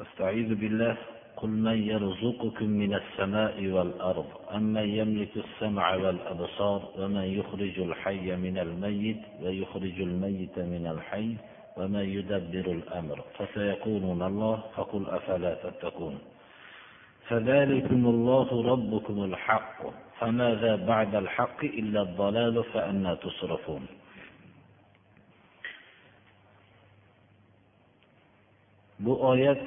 أستعيذ بالله. قل من يرزقكم من السماء والأرض أمن يملك السمع والأبصار ومن يخرج الحي من الميت ويخرج الميت من الحي ومن يدبر الأمر. فسيقولون الله فقل أفلا تتقون. فذلكم الله ربكم الحق. فماذا بعد الحق إلا الضلال فأنا تصرفون. Bu oyat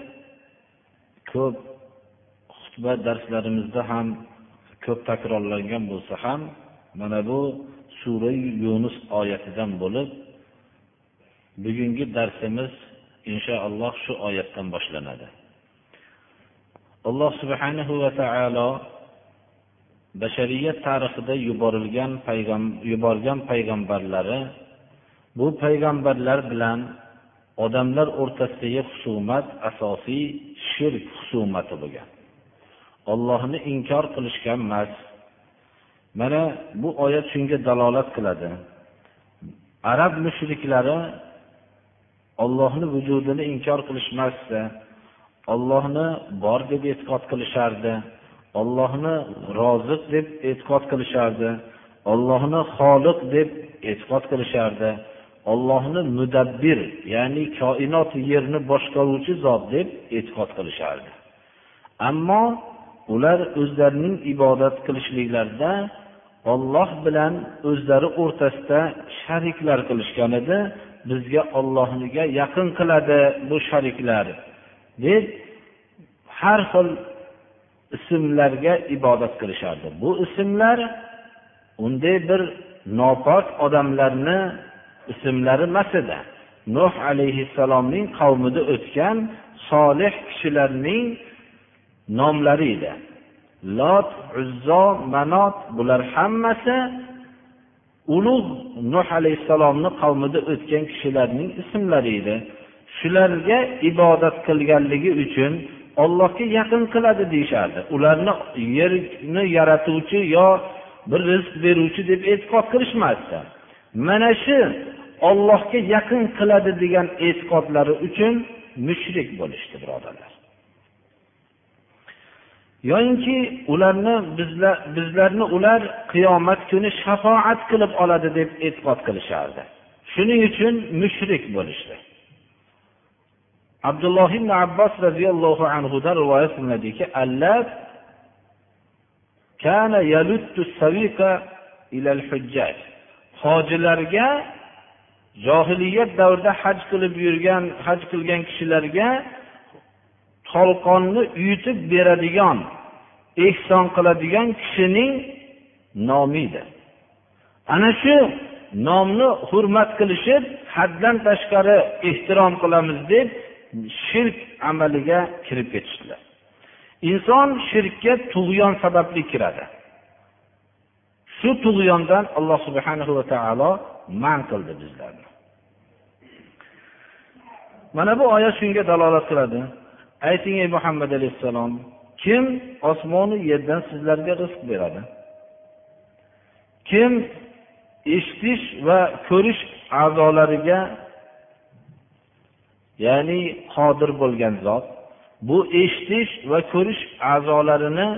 ko'p xutba darslarimizda ham ko'p takrorlangan bo'lsa ham mana bu sura yunus oyatidan bo'lib bugungi darsimiz inshaalloh shu oyatdan boshlanadi. Alloh subhanahu va taolo bashariyat tarixida yuborilgan yuborgan payg'ambarlari bu payg'ambarlar bilan odamlar o'rtasidagi husumat asosiy shirk husumati bo'lgan. Ollohni inkor qilishgan emas. Mana bu oyat shunga dalolat qiladi. Arab mushriklari ollohni vujudini inkor qilishmasdi. Ollohni bor deb e'tiqod qilishardi. Ollohni roziq deb e'tiqod qilishardi. Ollohni xoliq deb e'tiqod qilishardi. Ollohni mudabbir ya'ni koinot yerni boshqaruvchi zot deb e'tiqod qilishardi. Ammo ular o'zlarining ibodat qilishliklarida olloh bilan o'zlari o'rtasida shariklar qilishgan edi bizga ollohniga yaqin qiladi bu shariklar deb har xil ismlarga ibodat qilishardi. Bu ismlar unday bir nopok odamlarni ismlari emas edi. Nuh alayhissalomning qavmida o'tgan solih kishilarning nomlari edi. Lot uzzo manot bular hammasi ulug' nuh alayhissalomni qavmida o'tgan kishilarning ismlari edi. Shularga ibodat qilganligi uchun ollohga yaqin qiladi deyishardi. Ularni yerni yaratuvchi yo bir rizq beruvchi deb e'tiqod qilishmasdi. Mana shu ollohga yaqin qiladi degan e'tiqodlari uchun mushrik bo'lishdi birodarlar. Yoyinki ularni bizlar bizlarni ular qiyomat kuni shafoat qilib oladi deb e'tiqod qilishardi. Shuning uchun mushrik bo'lishdi. Abdulloh ibn abbos roziyallohu anhudan rivoyat qilinadiki allat kana yaluttu saviqa ilal hujjaj hojilarga johiliyat davrida haj qilib yurgan haj qilgan kishilarga tolqonni uyutib beradigan ehson qiladigan kishining nomi edi. Ana shu nomni hurmat qilishib haddan tashqari ehtirom qilamiz deb shirk amaliga kirib ketishdilar. Inson shirkka tug'yon sababli kiradi. Shu tug'yondan alloh subhanahu va taolo man qildi bizlarni. Mana bu oyat shunga dalolat qiladi. Ayting ey muhammad alayhissalom kim osmonu yerdan sizlarga rizq beradi? Kim eshitish va ko'rish a'zolariga ya'ni qodir bo'lgan zot bu eshitish va ko'rish a'zolarini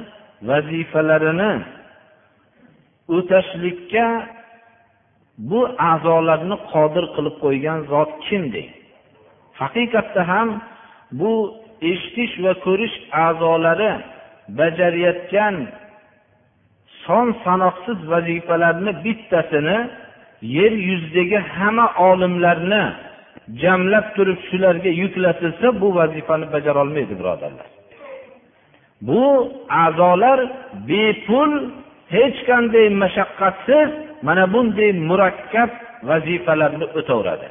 vazifalarini o'tashlikka bu a'zolarni qodir qilib qo'ygan zot kim deng haqiqatda ham bu eshitish va ko'rish a'zolari bajarayotgan son sanoqsiz vazifalarni bittasini yer yuzidagi hamma olimlarni jamlab turib shularga yuklatilsa bu vazifani bajarolmaydi birodarlar. Bu a'zolar bepul hech qanday mashaqqatsiz mana bunday murakkab vazifalarni o'taveradi.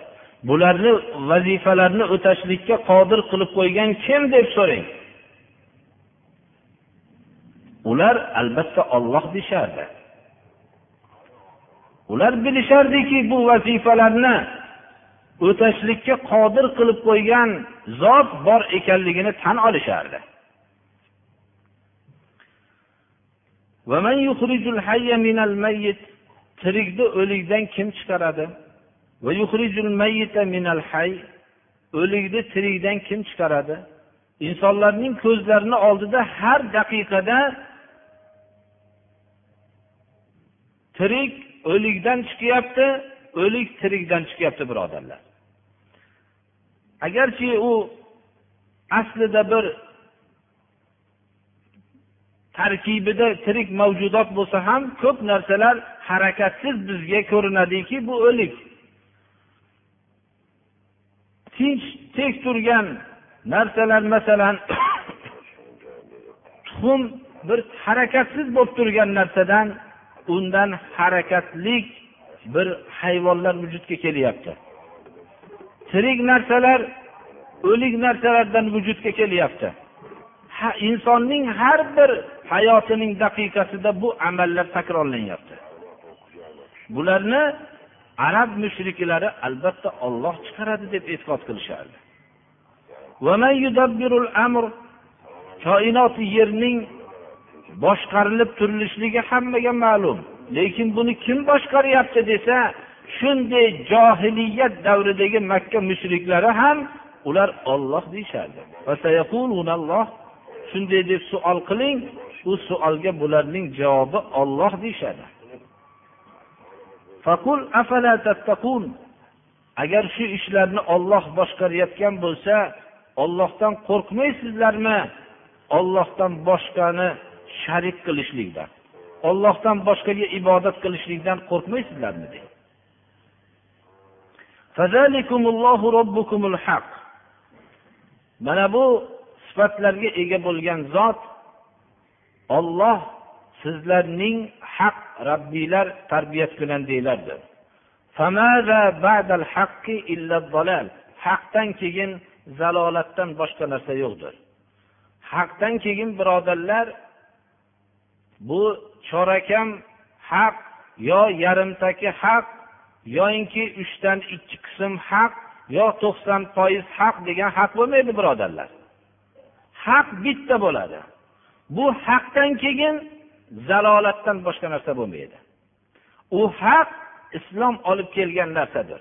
Bularni vazifalarni o'tashlikka qodir qilib qo'ygan kim deb so'rang. Ular albatta olloh deyishardi ular bilishardiki bu vazifalarni o'tashlikka qodir qilib qo'ygan zot bor ekanligini tan olishardi. Tirikni o'likdan kim chiqaradi? O'likni tirikdan kim chiqaradi? Insonlarning ko'zlarini oldida har daqiqada tirik o'likdan chiqyapti o'lik tirikdan chiqyapti birodarlar. Agarchi u aslida bir tarkibida tirik mavjudot bo'lsa ham ko'p narsalar harakatsiz bizga ko'rinadiki bu o'lik. Tinch tek turgan narsalar masalan tuxum bir harakatsiz bo'lib turgan narsadan undan harakatlik bir hayvonlar vujudga kelyapti. Tirik narsalar o'lik narsalardan vujudga kelyapti. Ha, insonning har bir hayotining daqiqasida bu amallar takrorlanyapti. Bularni arab mushriklari albatta olloh chiqaradi deb e'tiqod qilishardi. Koinoti yerning boshqarilib turilishligi hammaga ma'lum. Lekin buni kim boshqaryapti desa shunday johiliyat davridagi makka mushriklari ham ular olloh deyishardi. Shunday deb suol qiling u savolga bularning javobi olloh deyishadi. Agar shu ishlarni olloh boshqarayotgan bo'lsa ollohdan qo'rqmaysizlarmi? Ollohdan boshqani sharik qilishlikdan ollohdan boshqaga ibodat qilishlikdan qo'rqmaysizlarmi mana bu sifatlarga ega bo'lgan zot olloh sizlarning haq rabbiylar tarbiyat qilgandinglardir haqdan keyin zalolatdan boshqa narsa yo'qdir. Haqdan keyin birodarlar bu chorakam haq yo yarimtaki haq yoyinki uchdan ikki qism haq yo to'qson foiz haq degan haq bo'lmaydi birodarlar. Haq bitta bo'ladi. Bu haqdan keyin zalolatdan boshqa narsa bo'lmaydi. U haq islom olib kelgan narsadir.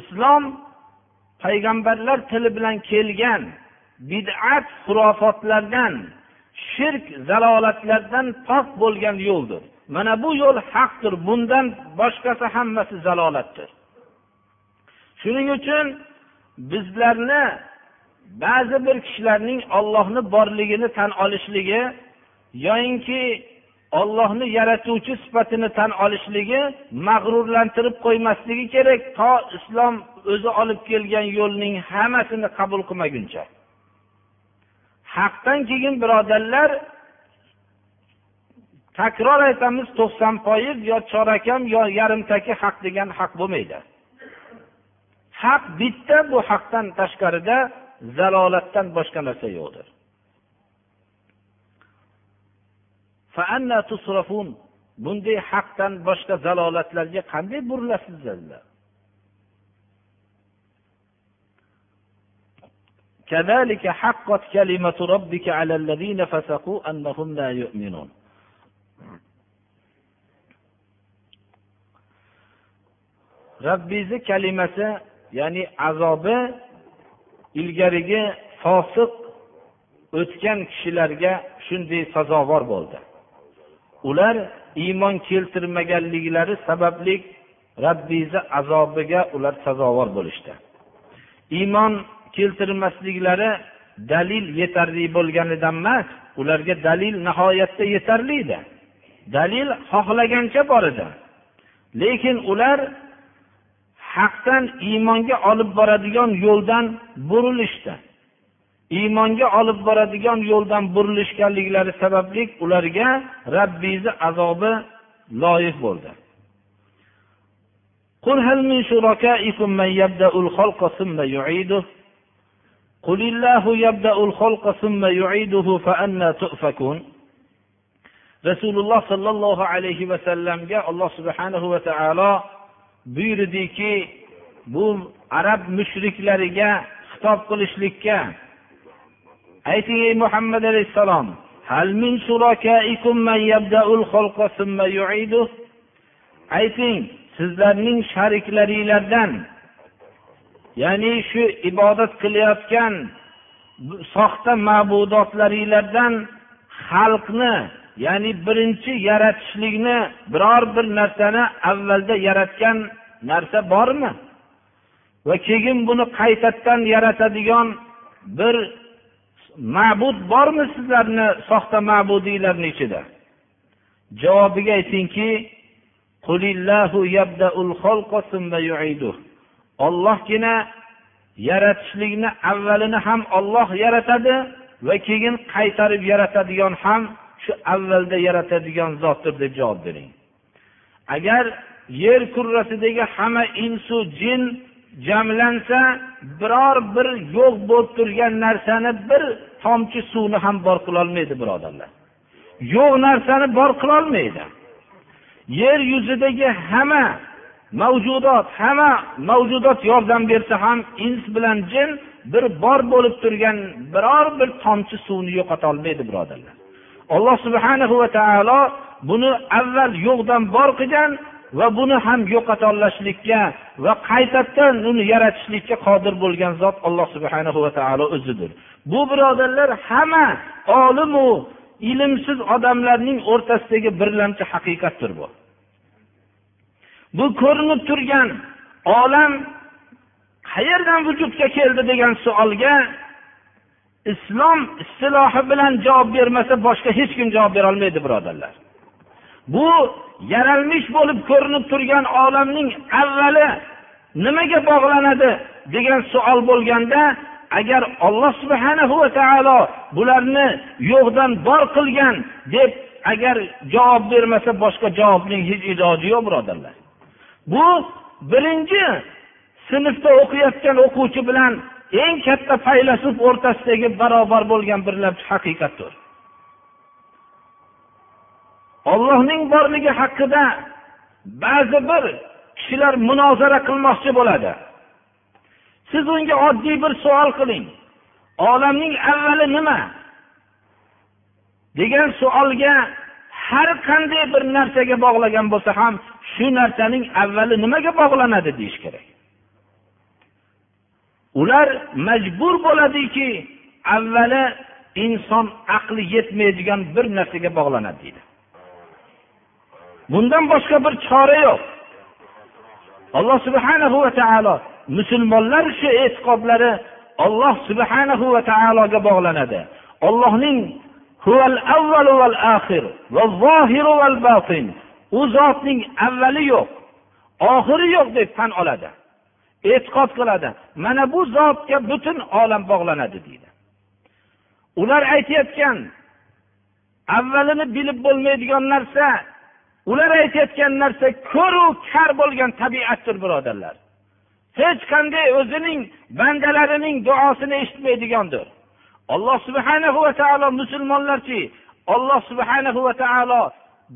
Islom payg'ambarlar tili bilan kelgan bid'at xurofotlardan shirk zalolatlardan pok bo'lgan yo'ldir. Mana bu yo'l haqdir bundan boshqasi hammasi zalolatdir. Shuning uchun bizlarni ba'zi bir kishilarning ollohni borligini tan olishligi yoyinki ollohni yaratuvchi sifatini tan olishligi mag'rurlantirib qo'ymasligi kerak to islom o'zi olib kelgan yo'lning hammasini qabul qilmaguncha. Haqdan keyin birodarlar takror aytamiz to'qson foiz yo chorakam yo yarimtaki haq degan haq bo'lmaydi. Haq bitta bu haqdan tashqarida zalolatdan boshqa narsa yo'qdir. bunday haqdan boshqa zalolatlarga qanday burilasizlar كذلك حقت كلمة ربك على الذين فسقوا أنهم لا يؤمنون robbingizni kalimasi ya'ni azobi ilgarigi fosiq o'tgan kishilarga shunday sazovor bo'ldi Ular iymon keltirmaganliklari sababli robbingizni azobiga ular sazovor bo'lishdi. Iymon keltirmasliklari dalil yetarli bo'lganidan emas ularga dalil nihoyatda yetarli edi. Dalil xohlagancha bor edi. Lekin ular haqdan iymonga olib boradigan yo'ldan burilishdi. iymonga olib boradigan yo'ldan burilishganliklari sababli ularga rabbiyni azobi loyiq bo'ldi قل هل من شركائكم من يبدأ الخلق ثم يعيده قل الله يبدأ الخلق ثم يعيده فأنا تؤفكون rasululloh sollallohu alayhi vasallamga alloh subhanahu va taolo buyurdiki bu arab mushriklariga xitob qilishlikka ayting ey muhammad alayhissalom ayting sizlarning shariklaringlardan ya'ni shu ibodat qilayotgan soxta ma'budotlaringlardan xalqni ya'ni birinchi yaratishlikni biror bir narsani avvalda yaratgan narsa bormi? Va keyin buni qaytadan yaratadigan bir ma'bud bormi sizlarni soxta ma'budiylarni ichida? Javobiga aytingki ollohgina yaratishlikni avvalini ham olloh yaratadi va keyin qaytarib yaratadigan ham shu avvalda yaratadigan zotdir deb javob bering. Agar yer kurrasidagi hamma insu jin jamlansa biror bir yo'q bo'lib turgan narsani bir tomchi suvni ham bor qilolmaydi birodarlar. Yo'q narsani bor qilolmaydi. Yer yuzidagi hamma mavjudot hamma mavjudot yordam bersa ham ins bilan jin bir bor bo'lib turgan biror bir tomchi suvni yo'qotolmaydi birodarlar. Alloh subhanahu va taolo buni avval yo'qdan bor qilgan va buni ham yo'qotolashlikka va qaytadan uni yaratishlikka qodir bo'lgan zot alloh subhanahu va taolo o'zidir. Bu birodarlar hamma olimu ilmsiz odamlarning o'rtasidagi birlamchi haqiqatdir bu. Bu ko'rinib turgan olam qayerdan vujudga keldi degan savolga islom istilohi bilan javob bermasa boshqa hech kim javob berolmaydi birodarlar. Bu yaralmish bo'lib ko'rinib turgan olamning avvali nimaga bog'lanadi degan savol bo'lganda agar olloh subhanahu va taolo bularni yo'qdan bor qilgan deb agar javob bermasa boshqa javobning hech iloji yo'q birodarlar. Bu birinchi sinfda o'qiyotgan o'quvchi bilan eng katta faylasuf o'rtasidagi barobar bo'lgan bir haqiqatdir. Ollohning borligi haqida ba'zi bir kishilar munozara qilmoqchi bo'ladi. Siz unga oddiy bir savol qiling. Olamning avvali nima? Degan savolga har qanday bir narsaga bog'lagan bo'lsa ham shu narsaning avvali nimaga bog'lanadi deyish kerak. Ular majbur bo'ladiki avvali inson aqli yetmaydigan bir narsaga bog'lanadi deydi. Bundan boshqa bir chora yo'q. Alloh subhanahu va taolo musulmonlar shu e'tiqodlari olloh subhanahu va taologa bog'lanadi. Ollohning u zotning avvali yo'q oxiri yo'q deb tan oladi e'tiqod qiladi. Mana bu zotga butun olam bog'lanadi deydi. Ular aytayotgan avvalini bilib bo'lmaydigan narsa ular aytayotgan narsa ko'ru kar bo'lgan tabiatdir birodarlar. Hech qanday o'zining bandalarining duosini eshitmaydigandir. Alloh subhanahu va taolo musulmonlarchi alloh subhanahu va taolo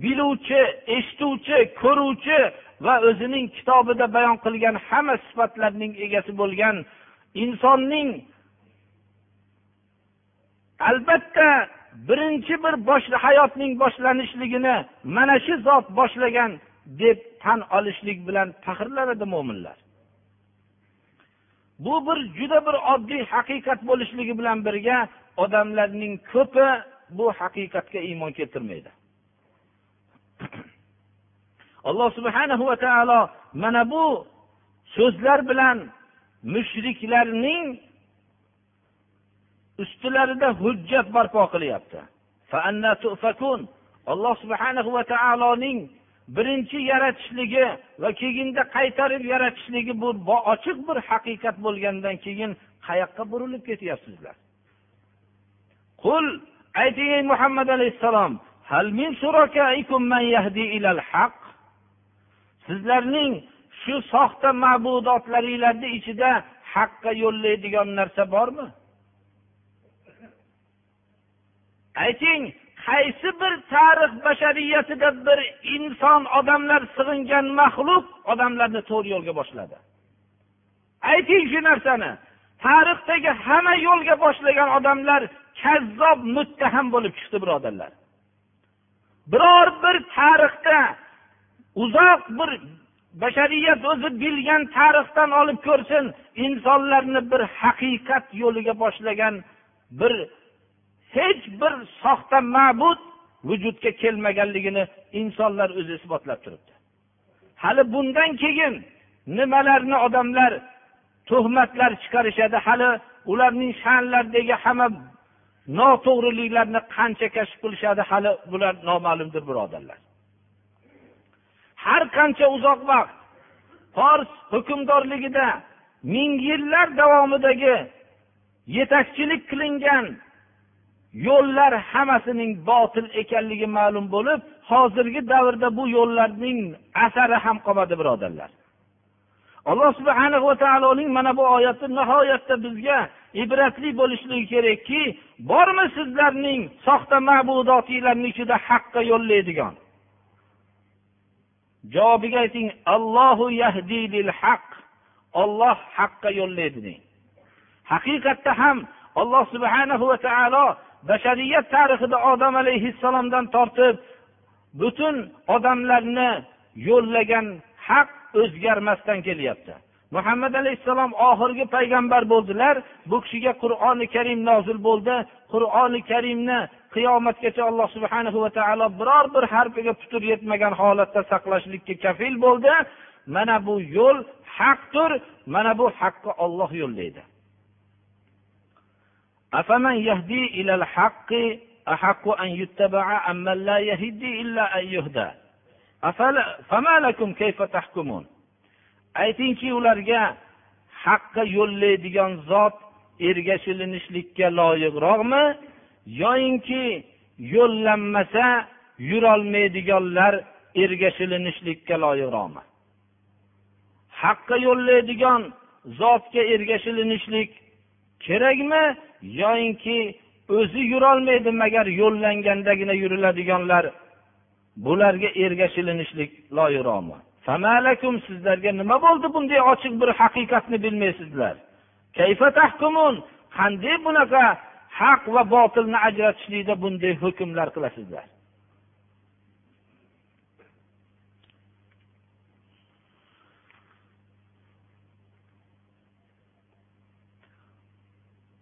biluvchi eshituvchi ko'ruvchi va o'zining kitobida bayon qilgan hamma sifatlarning egasi bo'lgan insonning albatta birinchi bir bosh hayotning boshlanishligini mana shu zot boshlagan deb tan olishlik bilan faxrlanadi mo'minlar. Bu bir juda bir oddiy haqiqat bo'lishligi bilan birga odamlarning ko'pi bu haqiqatga iymon keltirmaydi. Alloh subhanahu va taolo mana bu so'zlar bilan mushriklarning ustilarida hujjat barpo qilyapti. Alloh subhanahu va taoloning birinchi yaratishligi va keyinda qaytarib yaratishligi bu ochiq bir haqiqat bo'lgandan keyin qayoqqa burilib ketyapsizlar? Qul ayting ey muhammad alayhissalom sizlarning shu soxta ma'budotlaringlarni ichida haqqa yo'llaydigan narsa bormi? Ayting qaysi bir tarix bashariyatida bir inson odamlar sig'ingan maxluq odamlarni to'g'ri yo'lga boshladi? Ayting shu narsani. Tarixdagi hamma yo'lga boshlagan odamlar kazzob muttaham bo'lib chiqdi birodarlar. Biror bir tarixda uzoq bir bashariyat o'zi bilgan tarixdan olib ko'rsin insonlarni bir haqiqat yo'liga boshlagan bir hech bir soxta ma'bud vujudga kelmaganligini insonlar o'zi isbotlab turibdi. Hali bundan keyin nimalarni odamlar tuhmatlar chiqarishadi hali ularning sha'nlaridagi hamma noto'g'riliklarni qancha kashf qilishadi hali bular noma'lumdir birodarlar. Har qancha uzoq vaqt fors hukmdorligida ming yillar davomidagi yetakchilik qilingan yo'llar hammasining botil ekanligi ma'lum bo'lib hozirgi davrda bu yo'llarning asari ham qolmadi birodarlar. Alloh subhana va taoloning mana bu oyati nihoyatda bizga ibratli bo'lishligi kerakki bormi sizlarning soxta ma'budotinglarni ichida haqqa yo'llaydigan? Javobiga ayting allohu yahdilil haq olloh haqqa yo'llaydi deng. Haqiqatda ham alloh subhanahu va taolo bashariyat tarixida odam alayhissalomdan tortib butun odamlarni yo'llagan haq o'zgarmasdan kelyapti. Muhammad alayhissalom oxirgi payg'ambar bo'ldilar bu kishiga qur'oni karim nozil bo'ldi. Qur'oni karimni qiyomatgacha alloh subhana va taolo biror bir harfiga putur yetmagan holatda saqlashlikka kafil bo'ldi. Mana bu yo'l haqdir mana bu haqqa olloh yo'llaydi. afaman yahdi ilal haqqi ahaqqu an yuttaba'a amman la yahdi illa an yuhda. Famalakum kayfa tahkumun? Aytingki ularga haqqa yo'llaydigan zot ergashilinishlikka loyiqroqmi? Yoyinki yo'llanmasa yurolmaydiganlar ergashilinishlikka loyiqroqmi? Haqqa yo'llaydigan zotga ergashilinishlik kerakmi? Yoyinki o'zi yurolmaydi magar yo'llangandagina yuriladiganlar. Bularga ergashilinishlik loyiqroqmi sizlarga nima bo'ldi bunday ochiq bir haqiqatni bilmaysizlar? Qanday bunaqa haq va botilni ajratishlikda bunday hukmlar qilasizlar?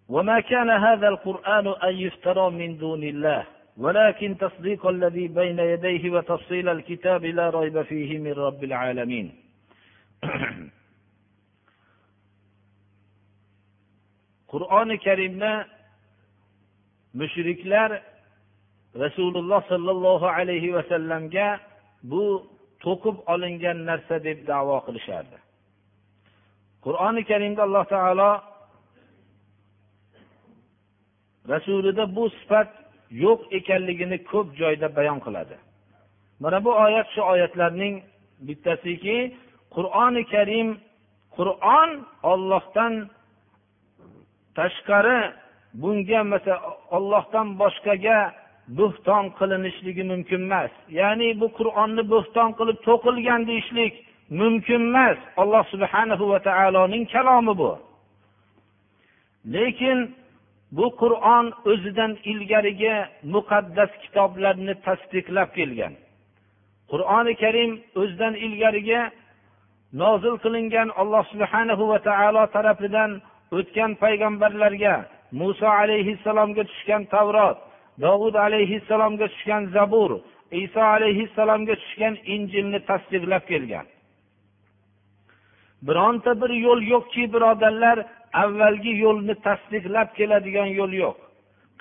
وما كان هذا القرآن أن يفترى من دون الله ولكن تصديق الذي بين يديه وتفصيل الكتاب لا ريب فيه من رب العالمين qur'oni karimni mushriklar rasululloh sollallohu alayhi vasallamga bu to'qib olingan narsa deb davo qilishardi qur'oni karimda alloh taolo rasulida bu sifat yo'q ekanligini ko'p joyda bayon qiladi. Mana bu oyat shu oyatlarning bittasiki qur'oni karim qur'on ollohdan tashqari bunga masalan ollohdan boshqaga bo'xton qilinishligi mumkin emas. Ya'ni bu qur'onni bo'xton qilib to'qilgan deyishlik mumkin emas. Alloh subhanahu va taoloning kalomi bu. Lekin bu qur'on o'zidan ilgarigi muqaddas kitoblarni tasdiqlab kelgan. Qur'oni karim o'zidan ilgarigi nozil qilingan alloh subhanahu va taolo tarafidan o'tgan payg'ambarlarga muso alayhissalomga tushgan tavrot dovud alayhissalomga tushgan zabur iso alayhissalomga tushgan injilni tasdiqlab kelgan. Bironta bir yo'l yo'qki birodarlar avvalgi yo'lni tasdiqlab keladigan yo'l yo'q.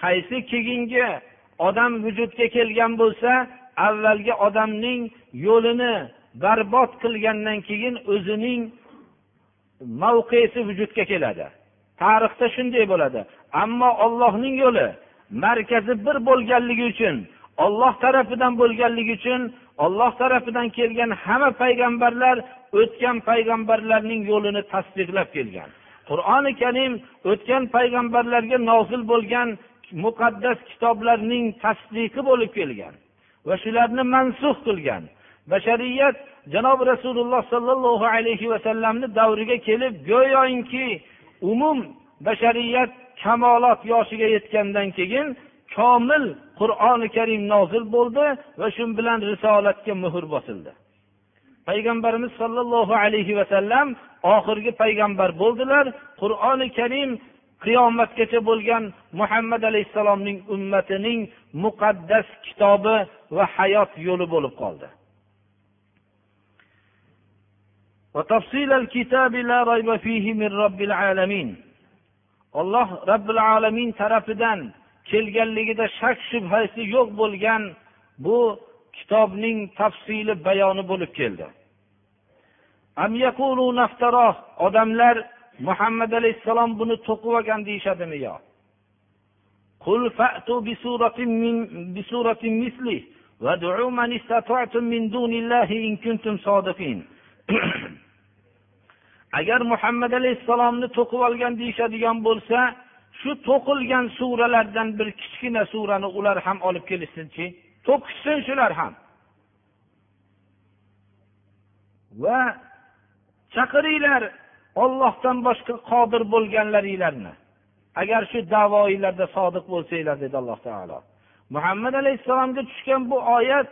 Qaysi keyingi odam vujudga kelgan bo'lsa avvalgi odamning yo'lini barbod qilgandan keyin o'zining mavqesi vujudga keladi. Tarixda shunday bo'ladi. Ammo ollohning yo'li markazi bir bo'lganligi uchun olloh tarafidan bo'lganligi uchun olloh tarafidan kelgan hamma payg'ambarlar o'tgan payg'ambarlarning yo'lini tasdiqlab kelgan. Qur'oni karim o'tgan payg'ambarlarga nozil bo'lgan muqaddas kitoblarning tasdiqi bo'lib kelgan va shularni mansux qilgan bashariyat janobi rasululloh sollallohu alayhi vasallamni davriga kelib go'yoki umum bashariyat kamolot yoshiga yetgandan keyin komil qur'oni karim nozil bo'ldi va shu bilan risolatga muhr bosildi. Payg'ambarimiz sollallohu alayhi vasallam oxirgi payg'ambar bo'ldilar. Qur'oni karim qiyomatgacha bo'lgan muhammad alayhissalomning ummatining muqaddas kitobi va hayot yo'li bo'lib qoldi. Alloh robbil alamin tarafidan kelganligida shak shubhasi yo'q bo'lgan bu kitobning tafsili bayoni bo'lib keldi. odamlar muhammad alayhissalom buni to'qib olgan deyishadimi yo? Agar muhammad alayhissalomni to'qib olgan deyishadigan bo'lsa shu to'qilgan suralardan bir kichkina surani ular ham olib kelishsinchi to'qishsin shular ham. Va chaqiringlar ollohdan boshqa qodir bo'lganlaringlarni. Agar shu davoinglarda sodiq bo'lsanglar dedi alloh taolo. Muhammad alayhissalomga tushgan bu oyat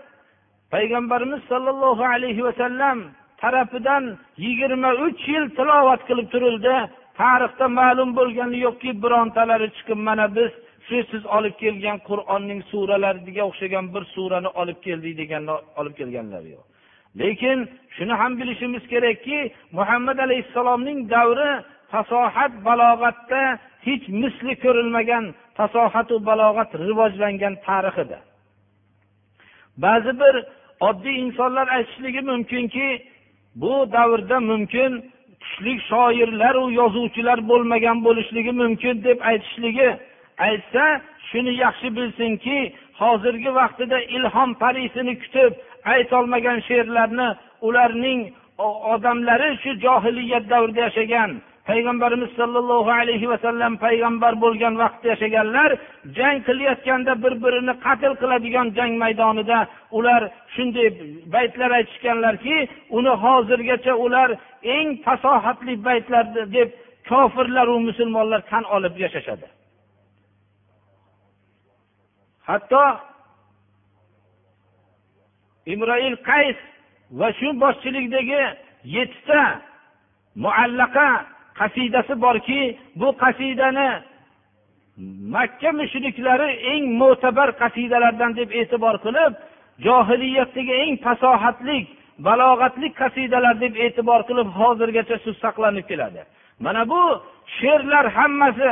payg'ambarimiz sollallohu alayhi vasallam tarafidan yigirma uch yil tilovat qilib turildi. Tarixda ma'lum bo'lgani yo'qki birontalari chiqib mana biz shu siz olib kelgan qur'onning suralariga o'xshagan bir surani olib keldik degan olib kelganlari yo'q. Lekin shuni ham bilishimiz kerakki muhammad alayhissalomning davri fasohat balog'atda hech misli ko'rilmagan fasohatu balog'at rivojlangan tarix edi ba'zi bir oddiy insonlar aytishligi mumkinki bu davrda mumkin kuchli shoirlaru yozuvchilar bo'lmagan bo'lishligi mumkin deb aytishligi aytsa shuni yaxshi bilsinki hozirgi vaqtida ilhom parisini kutib aytolmagan she'rlarni ularning odamlari shu johiliyat davrida yashagan. Payg'ambarimiz sollallohu alayhi vasallam payg'ambar bo'lgan vaqtda yashaganlar jang qilayotganda bir birini qatl qiladigan jang maydonida ular shunday baytlar aytishganlarki uni hozirgacha ular eng fasohatli baytlar deb kofirlaru musulmonlar tan olib yashashadi. Hatto imroil qays va shu boshchilikdagi yettita muallaqa qasidasi borki bu qasidani makka mushriklari eng mo'tabar qasidalardan deb e'tibor qilib johiliyatdagi eng fasohatli balog'atli qasidalar deb e'tibor qilib hozirgacha shu saqlanib keladi. Mana bu she'rlar hammasi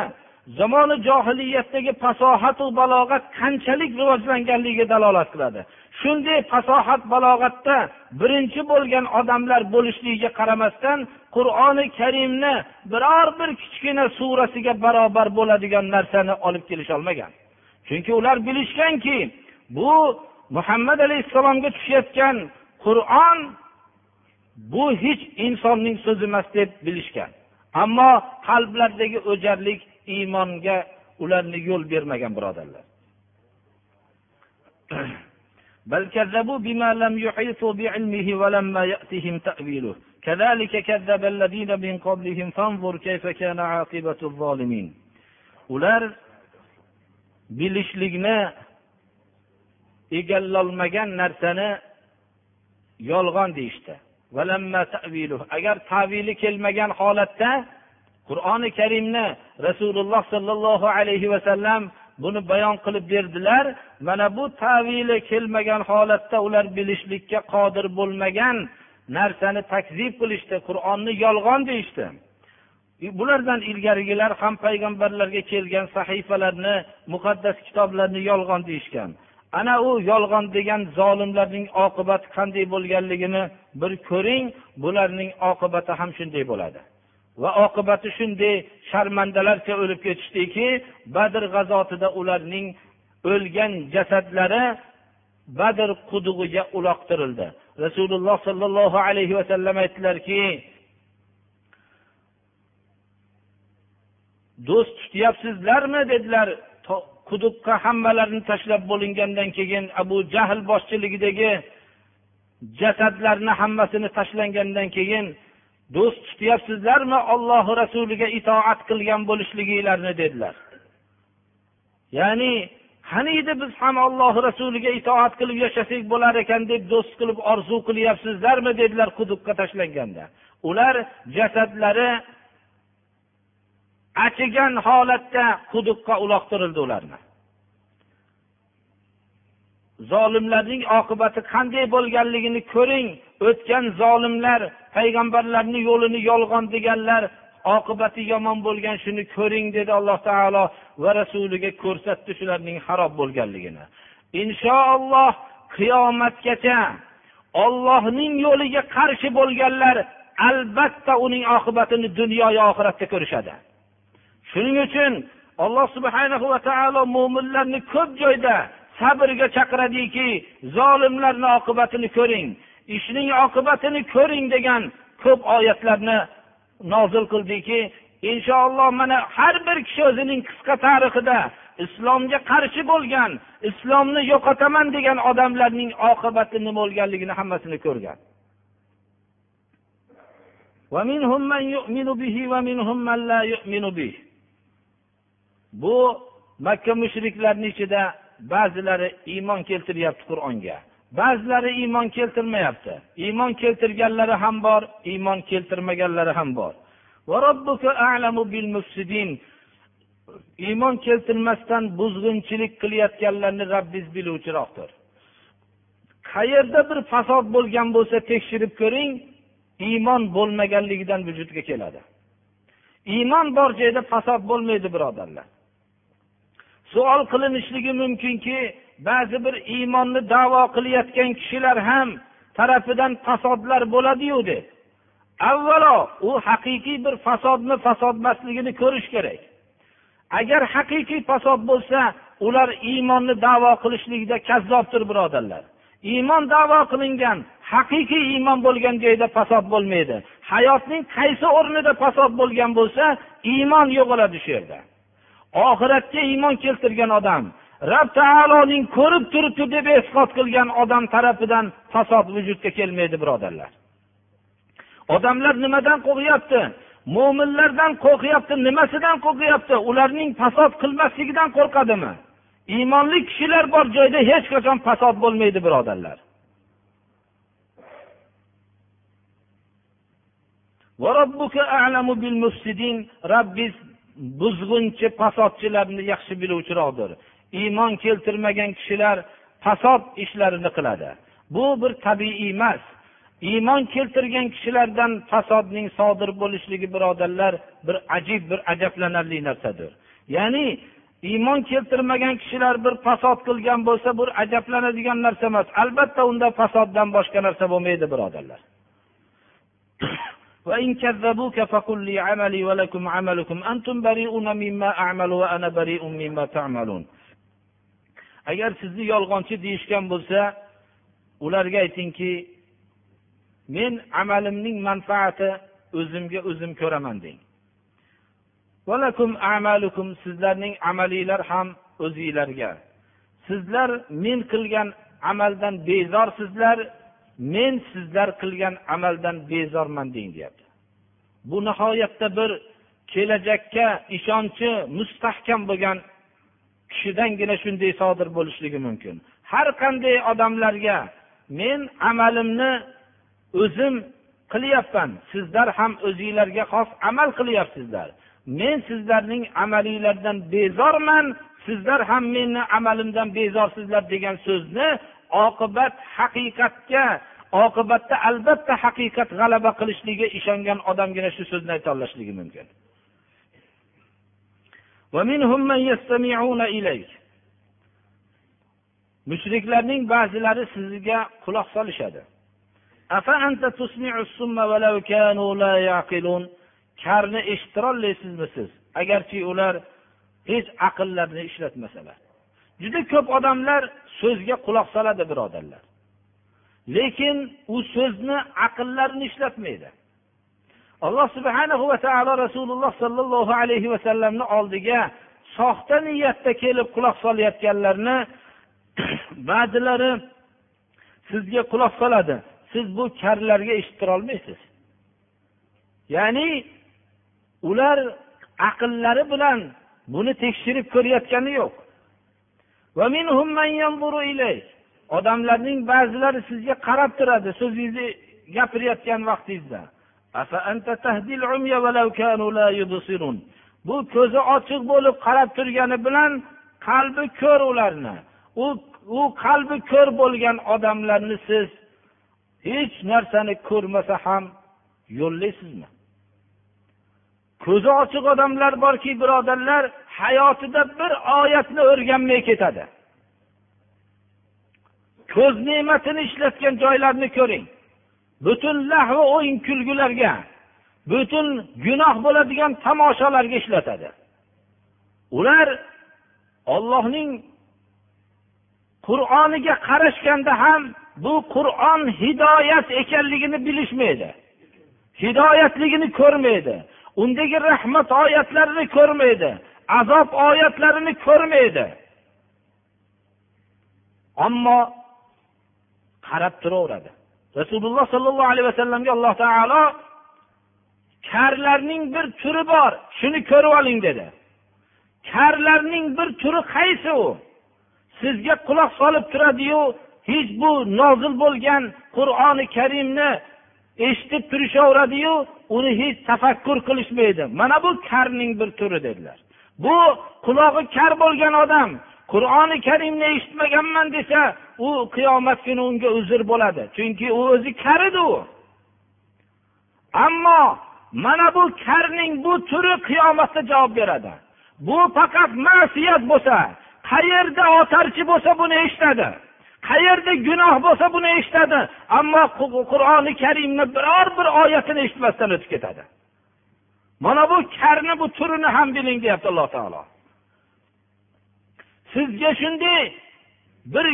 zamoni johiliyatdagi fasohatu balog'at qanchalik rivojlanganligiga dalolat qiladi. Shunday fasohat balog'atda birinchi bo'lgan odamlar bo'lishligiga qaramasdan qur'oni karimni biror bir kichkina surasiga barobar bo'ladigan narsani olib kelisholmagan. Chunki ular bilishganki bu muhammad alayhissalomga tushayotgan qur'on bu hech insonning so'zi emas deb bilishgan. Ammo qalblaridagi o'jarlik iymonga ularni yo'l bermagan birodarlar. بل كذبوا بما لم يحيطوا بعلمه ولما يأتهم تأويله كذلك كذب الذين من قبلهم فانظر كيف كان عاقبة الظالمين ular bilishlikni egallolmagan narsani yolg'on deyishdi agar tavili kelmagan holatda qur'oni karimni rasululloh sollallohu alayhi vasallam buni bayon qilib berdilar mana bu tavili kelmagan holatda ular bilishlikka qodir bo'lmagan narsani takzib qilishdi qur'onni yolg'on deyishdi. Bulardan ilgarigilar ham payg'ambarlarga kelgan sahifalarni muqaddas kitoblarni yolg'on deyishgan. Ana u yolg'on degan zolimlarning oqibati qanday bo'lganligini bir ko'ring bularning oqibati ham shunday bo'ladi. Va oqibati shunday sharmandalarcha o'lib ketishdiki badr g'azotida ularning o'lgan jasadlari badr qudug'iga uloqtirildi. Rasululloh sollallohu alayhi vasallam aytdilarki do'st tutyapsizlarmi? dedilar. Quduqqa hammalarini tashlab bo'lingandan keyin abu jahl boshchiligidagi jasadlarni hammasini tashlangandan keyin do'st tutyapsizlarmi ollohi rasuliga itoat qilgan bo'lishliginglarni dedilar. Ya'ni qaniydi biz ham olloh rasuliga itoat qilib yashasak bo'lar ekan deb do'st qilib orzu qilyapsizlarmi dedilar quduqqa tashlanganda. Ular jasadlari achigan holatda quduqqa uloqtirildi ularni. Zolimlarning oqibati qanday bo'lganligini ko'ring. O'tgan zolimlar payg'ambarlarni yo'lini yolg'on deganlar oqibati yomon bo'lgan shuni ko'ring dedi alloh taolo va rasuliga ko'rsatdi shularning harob bo'lganligini. Inshaalloh qiyomatgacha ollohning yo'liga qarshi bo'lganlar albatta uning oqibatini dunyoyu oxiratda ko'rishadi. Shuning uchun alloh subhana va taolo mo'minlarni ko'p joyda sabrga chaqiradiki zolimlarni oqibatini ko'ring ishning oqibatini ko'ring degan ko'p oyatlarni nozil qildiki inshaalloh mana har bir kishi o'zining qisqa tarixida islomga qarshi bo'lgan islomni yo'qotaman degan odamlarning oqibati nima bo'lganligini hammasini ko'rgan. Bu makka mushriklarni ichida ba'zilari iymon keltiryapti qur'onga. Ba'zilari iymon keltirmayapti. Iymon keltirganlari ham bor iymon keltirmaganlari ham bor. Iymon keltirmasdan buzg'unchilik qilayotganlarni robbingiz biluvchiroqdir. Qayerda bir fasod bo'lgan bo'lsa tekshirib ko'ring iymon bo'lmaganligidan vujudga keladi. Iymon bor joyda fasod bo'lmaydi birodarlar. Savol qilinishligi mumkinki ba'zi bir iymonni davo qilayotgan kishilar ham tarafidan fasodlar bo'ladiyu deb avvalo u haqiqiy bir fasodmi fasod emasligini ko'rish kerak. Agar haqiqiy fasod bo'lsa ular iymonni davo qilishlikda kazzobdir birodarlar. Iymon davo qilingan haqiqiy iymon bo'lgan joyda fasod bo'lmaydi. Hayotning qaysi o'rnida fasod bo'lgan bo'lsa iymon yo'qoladi shu yerda. Oxiratga iymon keltirgan odam rob taoloning ko'rib turibdi deb e'tiqod qilgan odam tarafidan fasod vujudga kelmaydi birodarlar. Odamlar nimadan qo'rqyapti? Mo'minlardan qo'rqyapti nimasidan qo'rqyapti? Ularning fasod qilmasligidan qo'rqadimi? Iymonli kishilar bor joyda hech qachon fasod bo'lmaydi birodarlar. Robbiz buzg'unchi fasodchilarni yaxshi biluvchiroqdir iymon keltirmagan kishilar fasod ishlarini qiladi bu bir tabiiy emas iymon keltirgan kishilardan fasodning sodir bo'lishligi birodarlar bir ajib bir ajablanarli narsadir ya'ni iymon keltirmagan kishilar bir fasod qilgan bo'lsa bir ajablanadigan narsa emas albatta unda fasoddan boshqa narsa bo'lmaydi birodarlar وإن كذبوك فقل لي عملي ولكم عملكم أنتم بريئون مما أعمل وأنا بريء مما تعملون agar sizni yolg'onchi deyishgan bo'lsa ularga aytingki men amalimning manfaati o'zimga o'zim ko'raman deng. Sizlarning amalinglar ham o'zinglarga. Sizlar men qilgan amaldan bezorsizlar men sizlar qilgan amaldan bezorman deng deyapti. Bu nihoyatda bir kelajakka ishonchi mustahkam bo'lgan kishidangina shunday sodir bo'lishligi mumkin. Har qanday odamlarga men amalimni o'zim qilyapman sizlar ham o'zinglarga xos amal qilyapsizlar. Men sizlarning amalinglardan bezorman sizlar ham meni amalimdan bezorsizlar degan so'zni oqibat haqiqatga oqibatda albatta haqiqat g'alaba qilishligiga ishongan odamgina shu so'zni aytolashligi mumkin. Mushriklarning ba'zilari sizga quloq solishadi. Karni eshittirolmaysizmi siz? Agarchi ular hech aqllarini ishlatmasalar. Juda ko'p odamlar so'zga quloq soladi birodarlar. Lekin u so'zni aqllarini ishlatmaydi. Alloh subhana va taolo rasululloh sollallohu alayhi vasallamni oldiga soxta niyatda kelib quloq solayotganlarni ba'zilari sizga quloq soladi. Siz bu karlarga eshittirolmaysiz ya'ni ular aqllari bilan buni tekshirib ko'rayotgani yo'q. Odamlarning ba'zilari sizga qarab turadi so'zingizni gapirayotgan vaqtingizda. Bu ko'zi ochiq bo'lib qarab turgani bilan qalbi ko'r ularni. U u qalbi ko'r bo'lgan odamlarni siz hech narsani ko'rmasa ham yo'llaysizmi? Ko'zi ochiq odamlar borki birodarlar hayotida bir oyatni o'rganmay ketadi. Ko'z ne'matini ishlatgan joylarni ko'ring. Butun lahvi o'yin kulgularga butun gunoh bo'ladigan tomoshalarga ishlatadi. Ular ollohning qur'oniga qarashganda ham bu qur'on hidoyat ekanligini bilishmaydi hidoyatligini ko'rmaydi undagi rahmat oyatlarini ko'rmaydi azob oyatlarini ko'rmaydi. Ammo qarab turaveradi. Rasululloh sollallohu alayhi vasallamga alloh taolo karlarning bir turi bor shuni ko'rib oling dedi. Karlarning bir turi qaysi u? Sizga quloq solib turadiyu hech bu nozil bo'lgan qur'oni karimni eshitib turishaveradiyu uni hech tafakkur qilishmaydi. Mana bu karning bir turi dedilar. Bu qulog'i kar bo'lgan odam qur'oni karimni eshitmaganman desa u qiyomat kuni unga uzr bo'ladi. Chunki u o'zi kar edi u ammo mana bu karning bu turi qiyomatda javob beradi. Bu faqat ma'siyat bo'lsa qayerda otarchi bo'lsa buni eshitadi. Qayerda gunoh bo'lsa buni eshitadi. Ammo qur'oni karimni biror bir oyatini eshitmasdan o'tib ketadi. Mana bu karni bu turini ham biling deyapti alloh taolo. Sizga shunday bir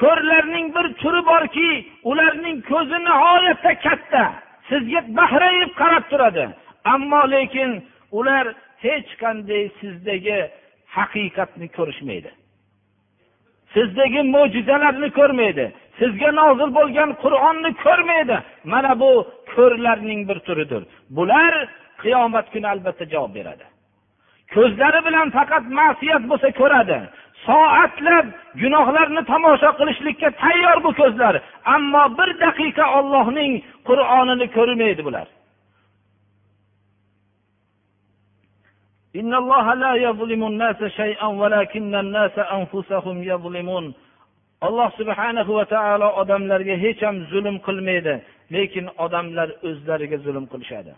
ko'rlarning bir turi borki ularning ko'zi nihoyatda katta. Sizga bahrayib qarab turadi. Ammo lekin ular hech qanday sizdagi haqiqatni ko'rishmaydi. Sizdagi mo'jizalarni ko'rmaydi. Sizga nozil bo'lgan qur'onni ko'rmaydi. Mana bu ko'rlarning bir turidir. Bular qiyomat kuni albatta javob beradi. ko'zlari bilan faqat ma'siyat bo'lsa ko'radi soatlab gunohlarni tomosha qilishlikka tayyor bu ko'zlar ammo bir daqiqa ollohning qur'onini ko'rmaydi bular إن الله لا يظلم الناس شيئا ولكن الناس أنفسهم يظلمون alloh subhanahu va taolo odamlarga hech ham zulm qilmaydi lekin odamlar o'zlariga zulm qilishadi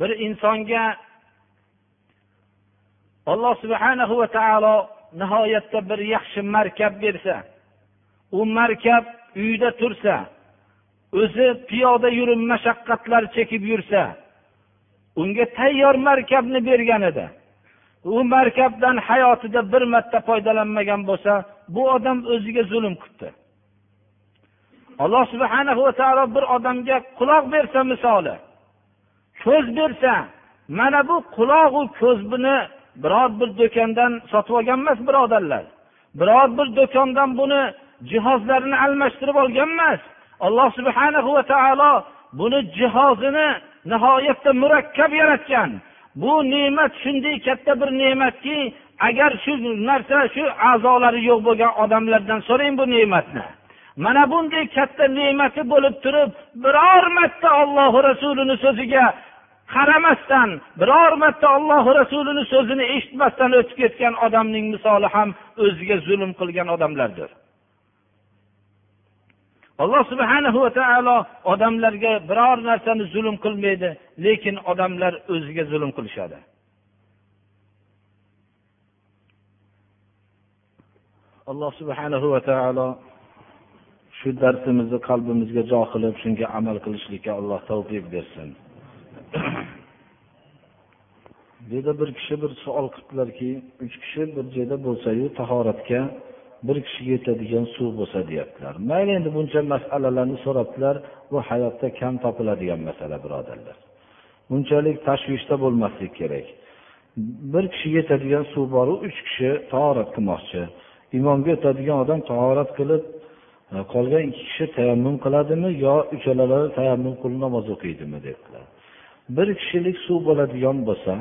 bir insonga alloh subhanahu va taolo nihoyatda bir yaxshi markab bersa u markab uyda tursa o'zi piyoda yurib mashaqqatlar chekib yursa unga tayyor markabni bergan edi. U markabdan hayotida bir marta foydalanmagan bo'lsa bu odam o'ziga zulm qilibdi alloh subhana va taolo bir odamga quloq bersa misoli ko'z bersa mana bu qulog'u ko'z buni biror bir do'kondan sotib olgan emas birodarlar. Biror bir do'kondan buni jihozlarini almashtirib olgan emas. Alloh subhana va taolo buni jihozini nihoyatda murakkab yaratgan. Bu ne'mat shunday katta bir ne'matki agar shu narsa shu a'zolari yo'q bo'lgan odamlardan so'rang bu ne'matni. Mana bunday katta ne'mati bo'lib turib biror marta olloh rasulini so'ziga qaramasdan biror marta olloh rasulini so'zini eshitmasdan o'tib ketgan odamning misoli ham o'ziga zulm qilgan odamlardir. Alloh subhana va taolo odamlarga biror narsani zulm qilmaydi lekin odamlar o'ziga zulm qilishadi. Alloh subhanahu va taolo shu darsimizni qalbimizga jo qilib shunga amal qilishlikka alloh tavfiq bersin. bu yerda bir kishi bir savol qilibdilarki uch kishi bir joyda bo'lsayu tahoratga bir kishiga yetadigan suv bo'lsa deyaptilar. Mayli endi buncha masalalarni so'rabdilar bu hayotda kam topiladigan masala birodarlar. Bunchalik tashvishda bo'lmaslik kerak. Bir kishiga yetadigan suv boru uch kishi tahorat qilmoqchi. Imomga o'tadigan odam tahorat qilib e, qolgan ikki kishi tayammum qiladimi yo uchalalari tayammum qilib namoz o'qiydimi debdilar. Bir kishilik suv bo'ladigan bo'lsa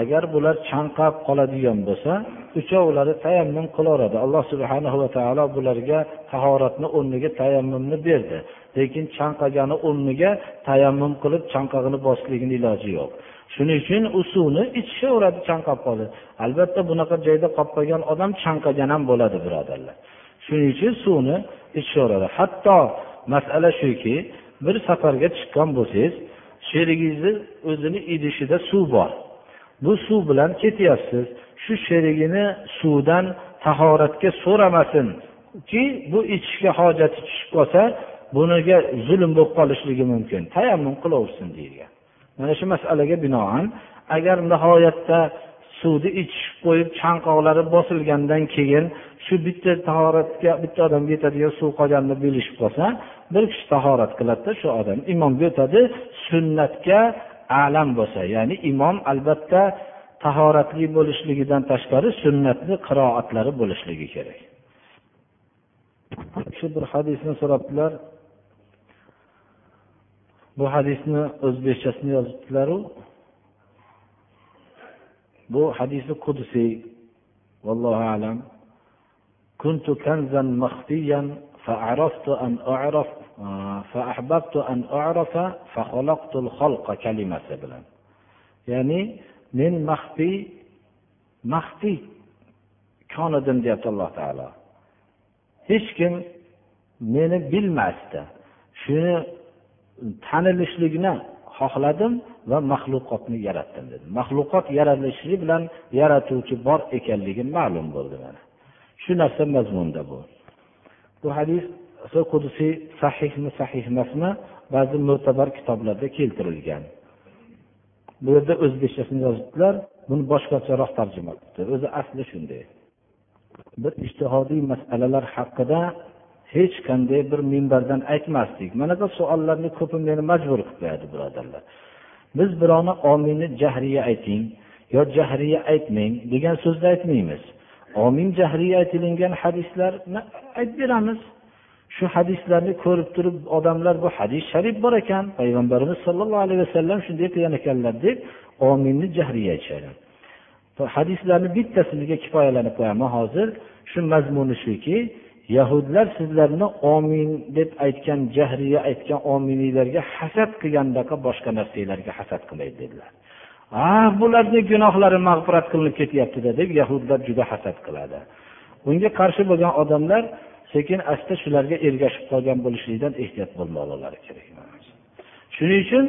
agar bular chanqab qoladigan bo'lsa uchovlari tayammum qilaveradi. Alloh subhana va taolo bularga tahoratni o'rniga tayammumni berdi. Lekin chanqagani o'rniga tayammum qilib chanqog'ini bosishligini iloji yo'q. Shuning uchun u suvni ichishaveradi chanqab qoldi albatta bunaqa joyda qolib qolgan odam chanqagan ham bo'ladi birodarlar. Shuning uchun suvni ichishaveradi hatto masala shuki bir safarga chiqqan bo'lsangiz sherigingizni o'zini idishida suv bor. Bu suv bilan ketyapsiz. Shu sherigini suvdan tahoratga so'ramasinki bu ichishga hojati tushib qolsa buniga zulm bo'lib qolishligi mumkin. Tayammum qilaversin deyilgan. Mana shu masalaga binoan agar nihoyatda suvni ichishib qo'yib chanqoqlari bosilgandan keyin shu bitta tahoratga bitta odamga yetadigan suv qolganini bilishib qolsa bir kishi tahorat qiladida shu odam imomga o'tadi sunnatga alam bo'lsa ya'ni imom albatta tahoratli bo'lishligidan tashqari sunnatni qiroatlari bo'lishligi kerak. Shu bir hadisni so'rabdilar. Bu hadisni o'zbekchasini yozibdilaru. bu hadisi qudsiy vallohu alam كنت كنزا مخفيا فعرفت أن أعرف فأحببت أن أعرف فخلقت الخلق كلمة bilan ya'ni men maxfiy maxfiy kon edim deyapti alloh taolo hech kim meni bilmasdi shuni tanilishlikni xohladim va maxluqotni yaratdim dedi. Maxluqot yaratilishi bilan yaratuvchi bor ekanligi ma'lum bo'ldi mana. Shu narsa mazmunda bu. Bu hadis qudusiy sahihmi sahih emasmi ba'zi mo'tabar kitoblarda keltirilgan. Bu yerda o'zbekchasini yozibdilar buni boshqacharoq tarjima qilibdi. O'zi asli shunday. Bir ijtihodiy masalalar haqida hech qanday bir minbardan aytmasdik. Manaqa savollarni ko'pi meni majbur qilib qo'yadi birodarlar. Biz birovni omini jahriya ayting yo jahriya aytmang degan so'zni aytmaymiz. Omin jahriya aytilingan hadislarni aytib beramiz. Shu hadislarni ko'rib turib odamlar bu hadis sharif bor ekan payg'ambarimiz sollallohu alayhi vasallam shunday qilgan ekanlar deb ominni jahriya aytishadi. Hadislarni bittasizga kifoyalanib qo'yaman hozir. Shu mazmuni shuki yahudlar sizlarni omin deb aytgan jahriya aytgan ominiylarga hasad qilgandaqa boshqa narsalarga hasad qilmaydi dedilar. Ha bularni gunohlari mag'firat qilinib ketyaptida deb yahudlar juda hasad qiladi. Bunga qarshi bo'lgan odamlar sekin asta shularga ergashib qolgan bo'lishlikdan ehtiyot bo'lmoqlari kerak shuning uchun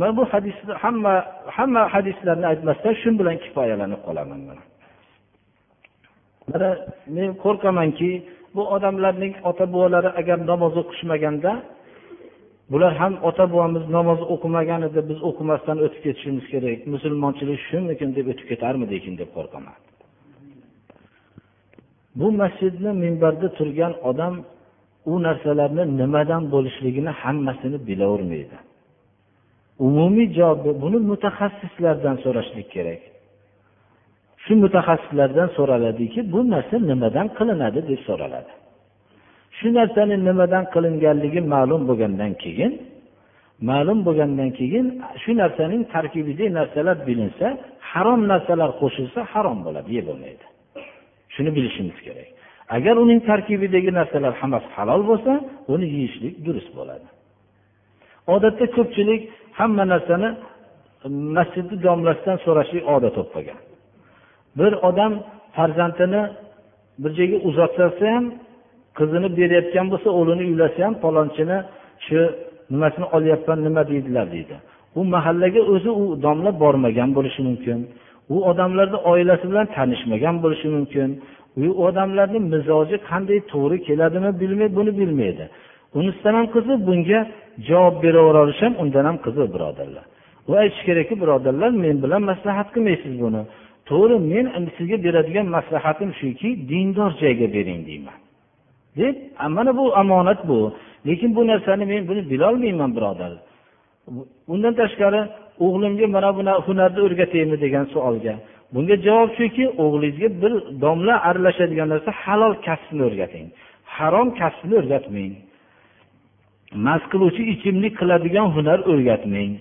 man bu hadisni hamma hamma hadislarni aytmasdan shu bilan kifoyalanib qolaman. Mana men qo'rqamanki bu odamlarning ota bobolari agar namoz o'qishmaganda bular ham ota bobomiz namoz o'qimagan edi biz o'qimasdan o'tib ketishimiz kerak. Musulmonchilik shumikin deb o'tib ketarmidikin deb qo'rqaman. Bu masjidni minbarda turgan odam u narsalarni nimadan bo'lishligini hammasini bilavermaydi. Umumiy javob buni mutaxassislardan so'rashlik kerak. Shu mutaxassislardan so'raladiki bu narsa nimadan qilinadi deb so'raladi. Shu narsani nimadan qilinganligi ma'lum bo'lgandan keyin ma'lum bo'lgandan keyin shu narsaning tarkibidagi narsalar bilinsa harom narsalar qo'shilsa harom bo'ladi yeb bo'lmaydi. Shuni bilishimiz kerak. Agar uning tarkibidagi narsalar hammasi halol bo'lsa uni yeyishlik durust bo'ladi. Odatda ko'pchilik hamma narsani masjidni domlasidan so'rashlik odat bo'lib qolgan bir odam farzandini bir joyga uzatsa ham qizini berayotgan bo'lsa o'g'lini uylasa ham palonchini shu nimasini olyapman nima deydilar deydi. U mahallaga o'zi u domla bormagan bo'lishi mumkin. U odamlarni oilasi bilan tanishmagan bo'lishi mumkin. U odamlarni mizoji qanday to'g'ri keladimi bilmaydi buni bilmaydi. Unisidan ham qiziq bunga javob beraverish ham undan ham qiziq birodarlar. U aytish kerakki birodarlar men bilan maslahat qilmaysiz buni. To'g'ri men sizga beradigan maslahatim shuki dindor joyga bering deyman. Deb mana bu omonat bu. Lekin bu narsani men buni bilolmayman birodar. Undan tashqari o'g'limga mana bunaqa hunarni o'rgataymi degan savolga. Bunga javob shuki o'g'lingizga bir domla aralashadigan narsa halol kasbni o'rgating. Harom kasbni o'rgatmang. Mast qiluvchi ichimlik qiladigan hunar o'rgatmang.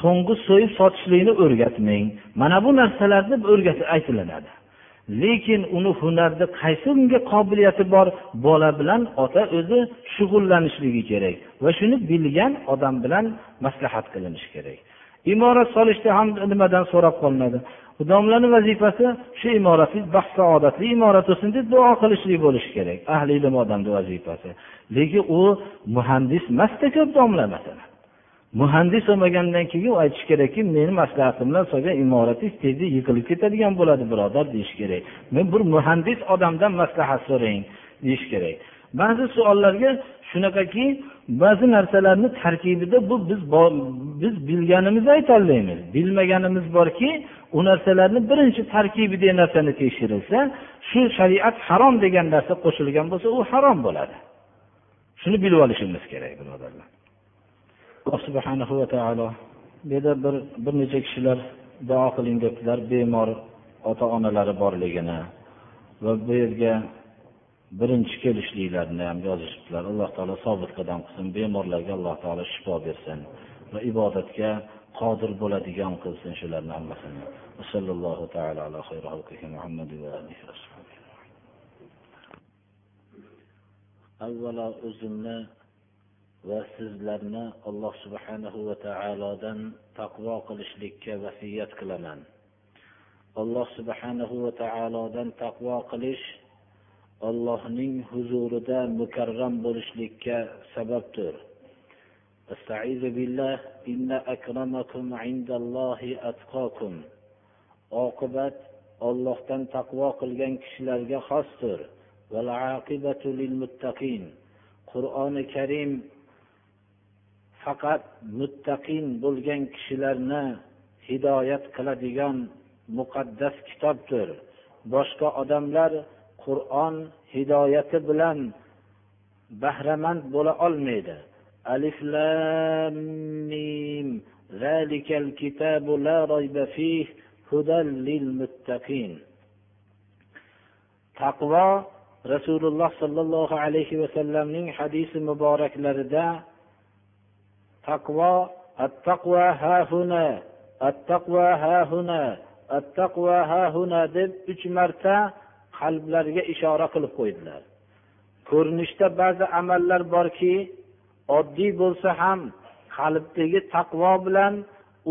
To'ng'iz so'yib sotishlikni o'rgatmang. Mana bu narsalarni o'rgatib aytilinadi lekin uni hunarni qaysi unga qobiliyati bor bola bilan ota o'zi shug'ullanishligi kerak va shuni bilgan odam bilan maslahat qilinishi kerak. Imorat solishda ham nimadan so'rab qolinadi? Domlani vazifasi shu imoratni baxt saodatli imorat bo'lsin deb duo qilishlik bo'lishi kerak. Ahli ilm odamni vazifasi. Lekin u muhandis emasda ko'p domla masalan. Muhandis bo'lmagandan keyin u aytishi kerakki meni maslahatim bilan solgan imoratingiz tezda yiqilib ketadigan bo'ladi birodar deyish kerak. Men bir muhandis odamdan maslahat so'rang deyish kerak. Ba'zi savollarga shunaqaki ba'zi narsalarni tarkibida bu biz biz bilganimizni aytolmaymiz. Bilmaganimiz borki u narsalarni birinchi tarkibidagi narsani tekshirilsa shu shariat harom degan narsa qo'shilgan bo'lsa u harom bo'ladi. Shuni bilib olishimiz kerak birodarlar. Alloh subhanahu va taolo bu yerda bir bir necha kishilar duo qiling debdilar bemor ota onalari borligini va bu yerga birinchi kelishliklarini ham yozishibdilar. Alloh taolo sobit qadam qilsin bemorlarga alloh taolo shifo bersin va ibodatga qodir bo'ladigan qilsin shularni hammasini. Sallallohu taala ala muhammad va alihi avvalo o'zimni va sizlarni alloh subhanahu va taolodan taqvo qilishlikka vasiyat qilaman alloh subhanahu va taolodan taqvo qilish allohning huzurida mukarram bo'lishlikka sababdir استعيذ بالله إن أكرمكم عند الله أتقاكم oqibat ollohdan taqvo qilgan kishilarga xosdir qur'oni karim faqat muttaqin bo'lgan kishilarni hidoyat qiladigan muqaddas kitobdir. Boshqa odamlar qur'on hidoyati bilan bahramand bo'la olmaydi. Alif lam mim. Zalikal la fih lil muttaqin. Taqvo rasululloh sollallohu alayhi vasallamning hadisi muboraklarida taqvo attaqvo hahuna attaqvo ha huna attaqvo ha deb uch marta qalblarga ishora qilib qo'ydilar. Ko'rinishda ba'zi amallar borki oddiy bo'lsa ham qalbdagi taqvo bilan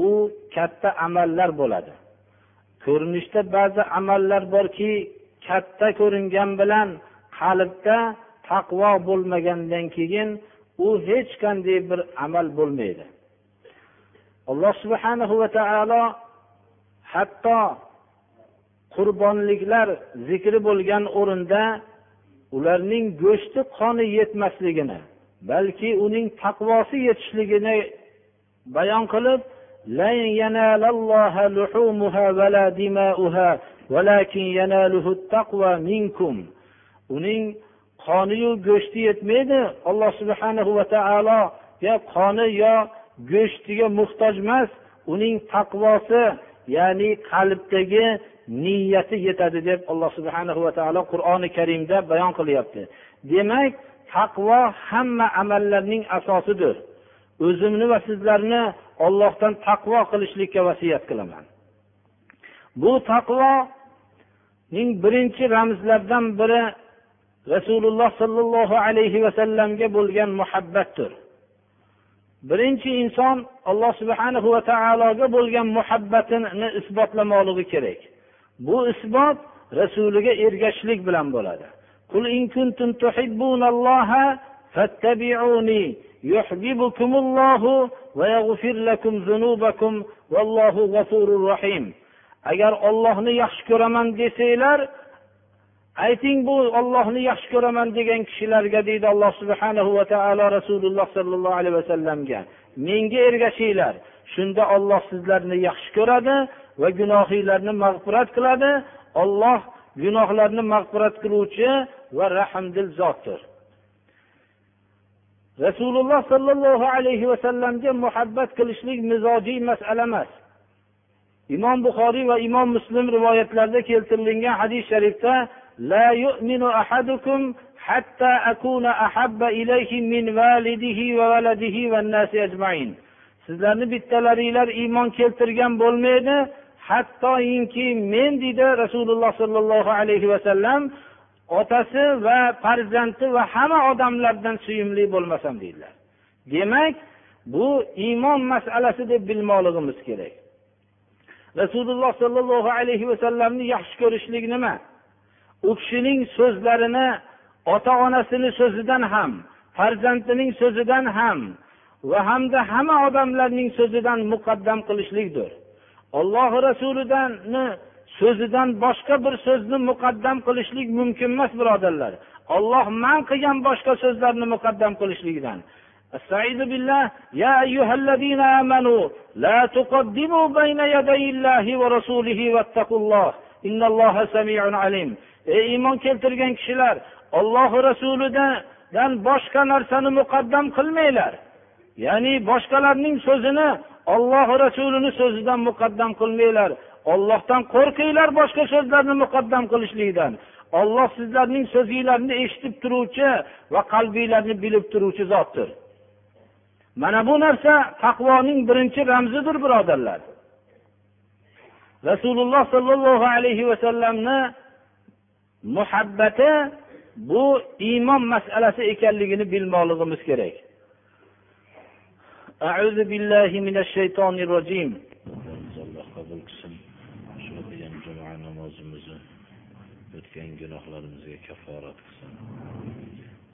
u katta amallar bo'ladi. Ko'rinishda ba'zi amallar borki katta ko'ringan bilan qalbda taqvo bo'lmagandan keyin u hech qanday bir amal bo'lmaydi. Alloh subhanahu va taolo hatto qurbonliklar zikri bo'lgan o'rinda ularning go'shti qoni yetmasligini balki uning taqvosi yetishligini bayon qilib uning qoniyu go'shti yetmaydi. Alloh subhanahu va taolo yo qoni yo go'shtiga muhtoj emas uning taqvosi ya'ni qalbdagi niyati yetadi deb alloh subhanahu va taolo qur'oni karimda bayon qilyapti. Demak taqvo hamma amallarning asosidir. O'zimni va sizlarni ollohdan taqvo qilishlikka vasiyat qilaman. Bu taqvoning birinchi ramzlaridan biri rasululloh sollallohu alayhi vasallamga bo'lgan muhabbatdir birinchi inson alloh subhanahu va taologa bo'lgan muhabbatini isbotlamoqligi kerak bu isbot rasuliga ergashishlik bilan bo'ladi قل إن كنتم تحبون الله فاتبعوني يحببكم الله ويغفر لكم ذنوبكم والله غفور رحيم agar ollohni yaxshi ko'raman desanglar ayting bu ollohni yaxshi ko'raman degan kishilarga deydi alloh subhanahu va taolo rasululloh sollallohu alayhi vasallamga menga ergashinglar. Shunda olloh sizlarni yaxshi ko'radi va gunohinglarni mag'firat qiladi. Olloh gunohlarni mag'firat qiluvchi va rahmdil zotdir. Rasululloh sollallohu alayhi vasallamga muhabbat qilishlik mizojiy masala emas. Imom buxoriy va imom muslim rivoyatlarida keltirilgan hadis sharifda لا يؤمن أحدكم حتى أكون أحب إليه من والده وولده والناس أجمعين. Sizlarni bittalaringlar iymon keltirgan bo'lmaydi hattoinki men deydi rasululloh sollallohu alayhi vasallam otasi va farzandi va hamma odamlardan suyumli bo'lmasam deydilar. Demak bu iymon masalasi deb bilmoqligimiz kerak. Rasululloh sollallohu alayhi vasallamni yaxshi ko'rishlik nima? u kishining so'zlarini ota onasini so'zidan ham farzandining so'zidan ham va hamda hamma odamlarning so'zidan muqaddam qilishlikdir olloh rasulidan so'zidan boshqa bir so'zni muqaddam qilishlik mumkin emas birodarlar olloh man qilgan boshqa so'zlarni muqaddam qilishlikdan استعيذ بالله يا أيها الذين آمنوا لا تقدموا بين يدي الله ورسوله واتقوا الله إن الله سميع عليم ey iymon keltirgan kishilar ollohi rasulidan boshqa narsani muqaddam qilmanglar. Ya'ni boshqalarning so'zini ollohi rasulini so'zidan muqaddam qilmanglar. Ollohdan qo'rqinglar boshqa so'zlarni muqaddam qilishlikdan. Olloh sizlarning so'zinglarni eshitib turuvchi va qalbinglarni bilib turuvchi zotdir. Mana bu narsa taqvoning birinchi ramzidir birodarlar. Rasululloh sollallohu alayhi vasallamni muhabbati bu iymon masalasi ekanligini bilmoqligimiz kerak أعوذ بالله من الشيطان الرجيم qabul qilsin shu o'qigan juma namozimizni o'tgan gunohlarimizga kafforat qilsin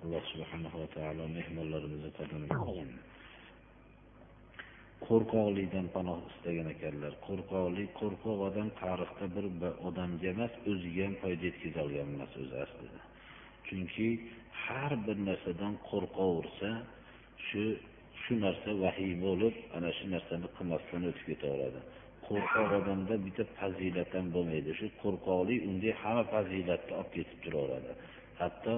alloh subhanahu va taolo mehmonlarimizni qadrini qo'rqoqlikdan panoh istagan ekanlar. Qo'rqoqlik qo'rqoq odam tarixda bir odamga emas o'ziga ham foyda yetkazolgan emas o'zi aslida. Chunki har bir narsadan qo'rqaversa shu shu narsa vahiy bo'lib ana shu narsani qilmasdan o'tib ketaveradi. Qo'rqoq odamda bitta fazilat ham bo'lmaydi. Shu qo'rqoqlik unga hamma fazilatni olib ketib turaveradi. Hatto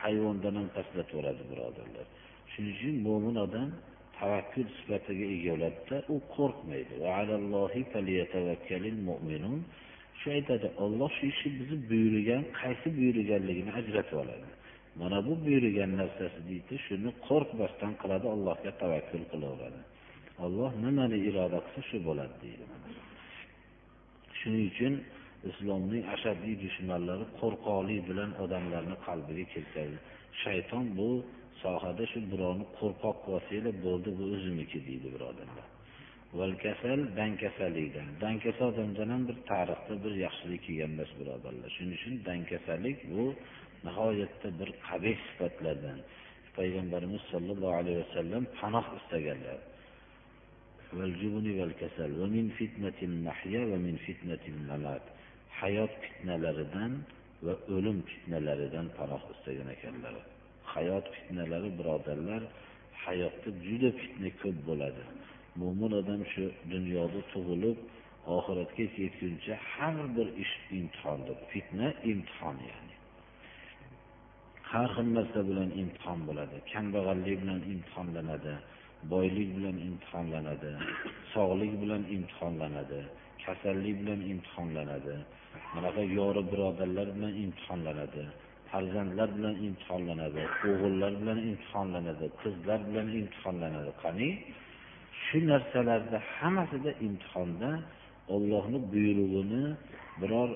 hayvondan ham pastlatvoradi birodarlar. Shuning uchun mo'min odam tavakkul sifatiga ega bo'ladida u qo'rqmaydi. Shu aytadi olloh shu ishni bizni buyurgan qaysi buyurganligini ajratib oladi. Mana bu buyurgan narsasi deydi shuni qo'rqmasdan qiladi allohga tavakkul qilaveradi. Olloh nimani iroda qilsa shu bo'ladi deydi. Shuning uchun islomning ashaddiy dushmanlari qo'rqoqlik bilan odamlarni qalbiga keltiradi. Shayton bu sohada shu birovni qo'rqoq qilsanglar bo'ldi bu o'zimniki deydi birodarlar. Kasal dankasallikdan dankasa odamdan ham bir tarixda bir yaxshilik kelgan emas birodarlar. Shuning uchun dankasalik bu nihoyatda bir qabih sifatlardan. Payg'ambarimiz sollallohu alayhi vasallam panoh istaganlar. Hayot fitnalaridan va o'lim fitnalaridan panoh istagan ekanlar. Hayot fitnalari birodarlar hayotda juda fitna ko'p bo'ladi. Mo'min odam shu dunyoda tug'ilib oxiratga yetguncha har bir ish imtihondir. Fitna imtihon ya'ni. Har xil narsa bilan imtihon bo'ladi. Kambag'allik bilan imtihonlanadi boylik bilan imtihonlanadi sog'lik bilan imtihonlanadi kasallik bilan imtihonlanadi bunaqa yori birodarlar bilan imtihonlanadi. Farzandlar bilan imtihonlanadi o'g'illar bilan imtihonlanadi qizlar bilan imtihonlanadi. Qani? Shu narsalarda hammasida imtihonda ollohni buyrug'ini biror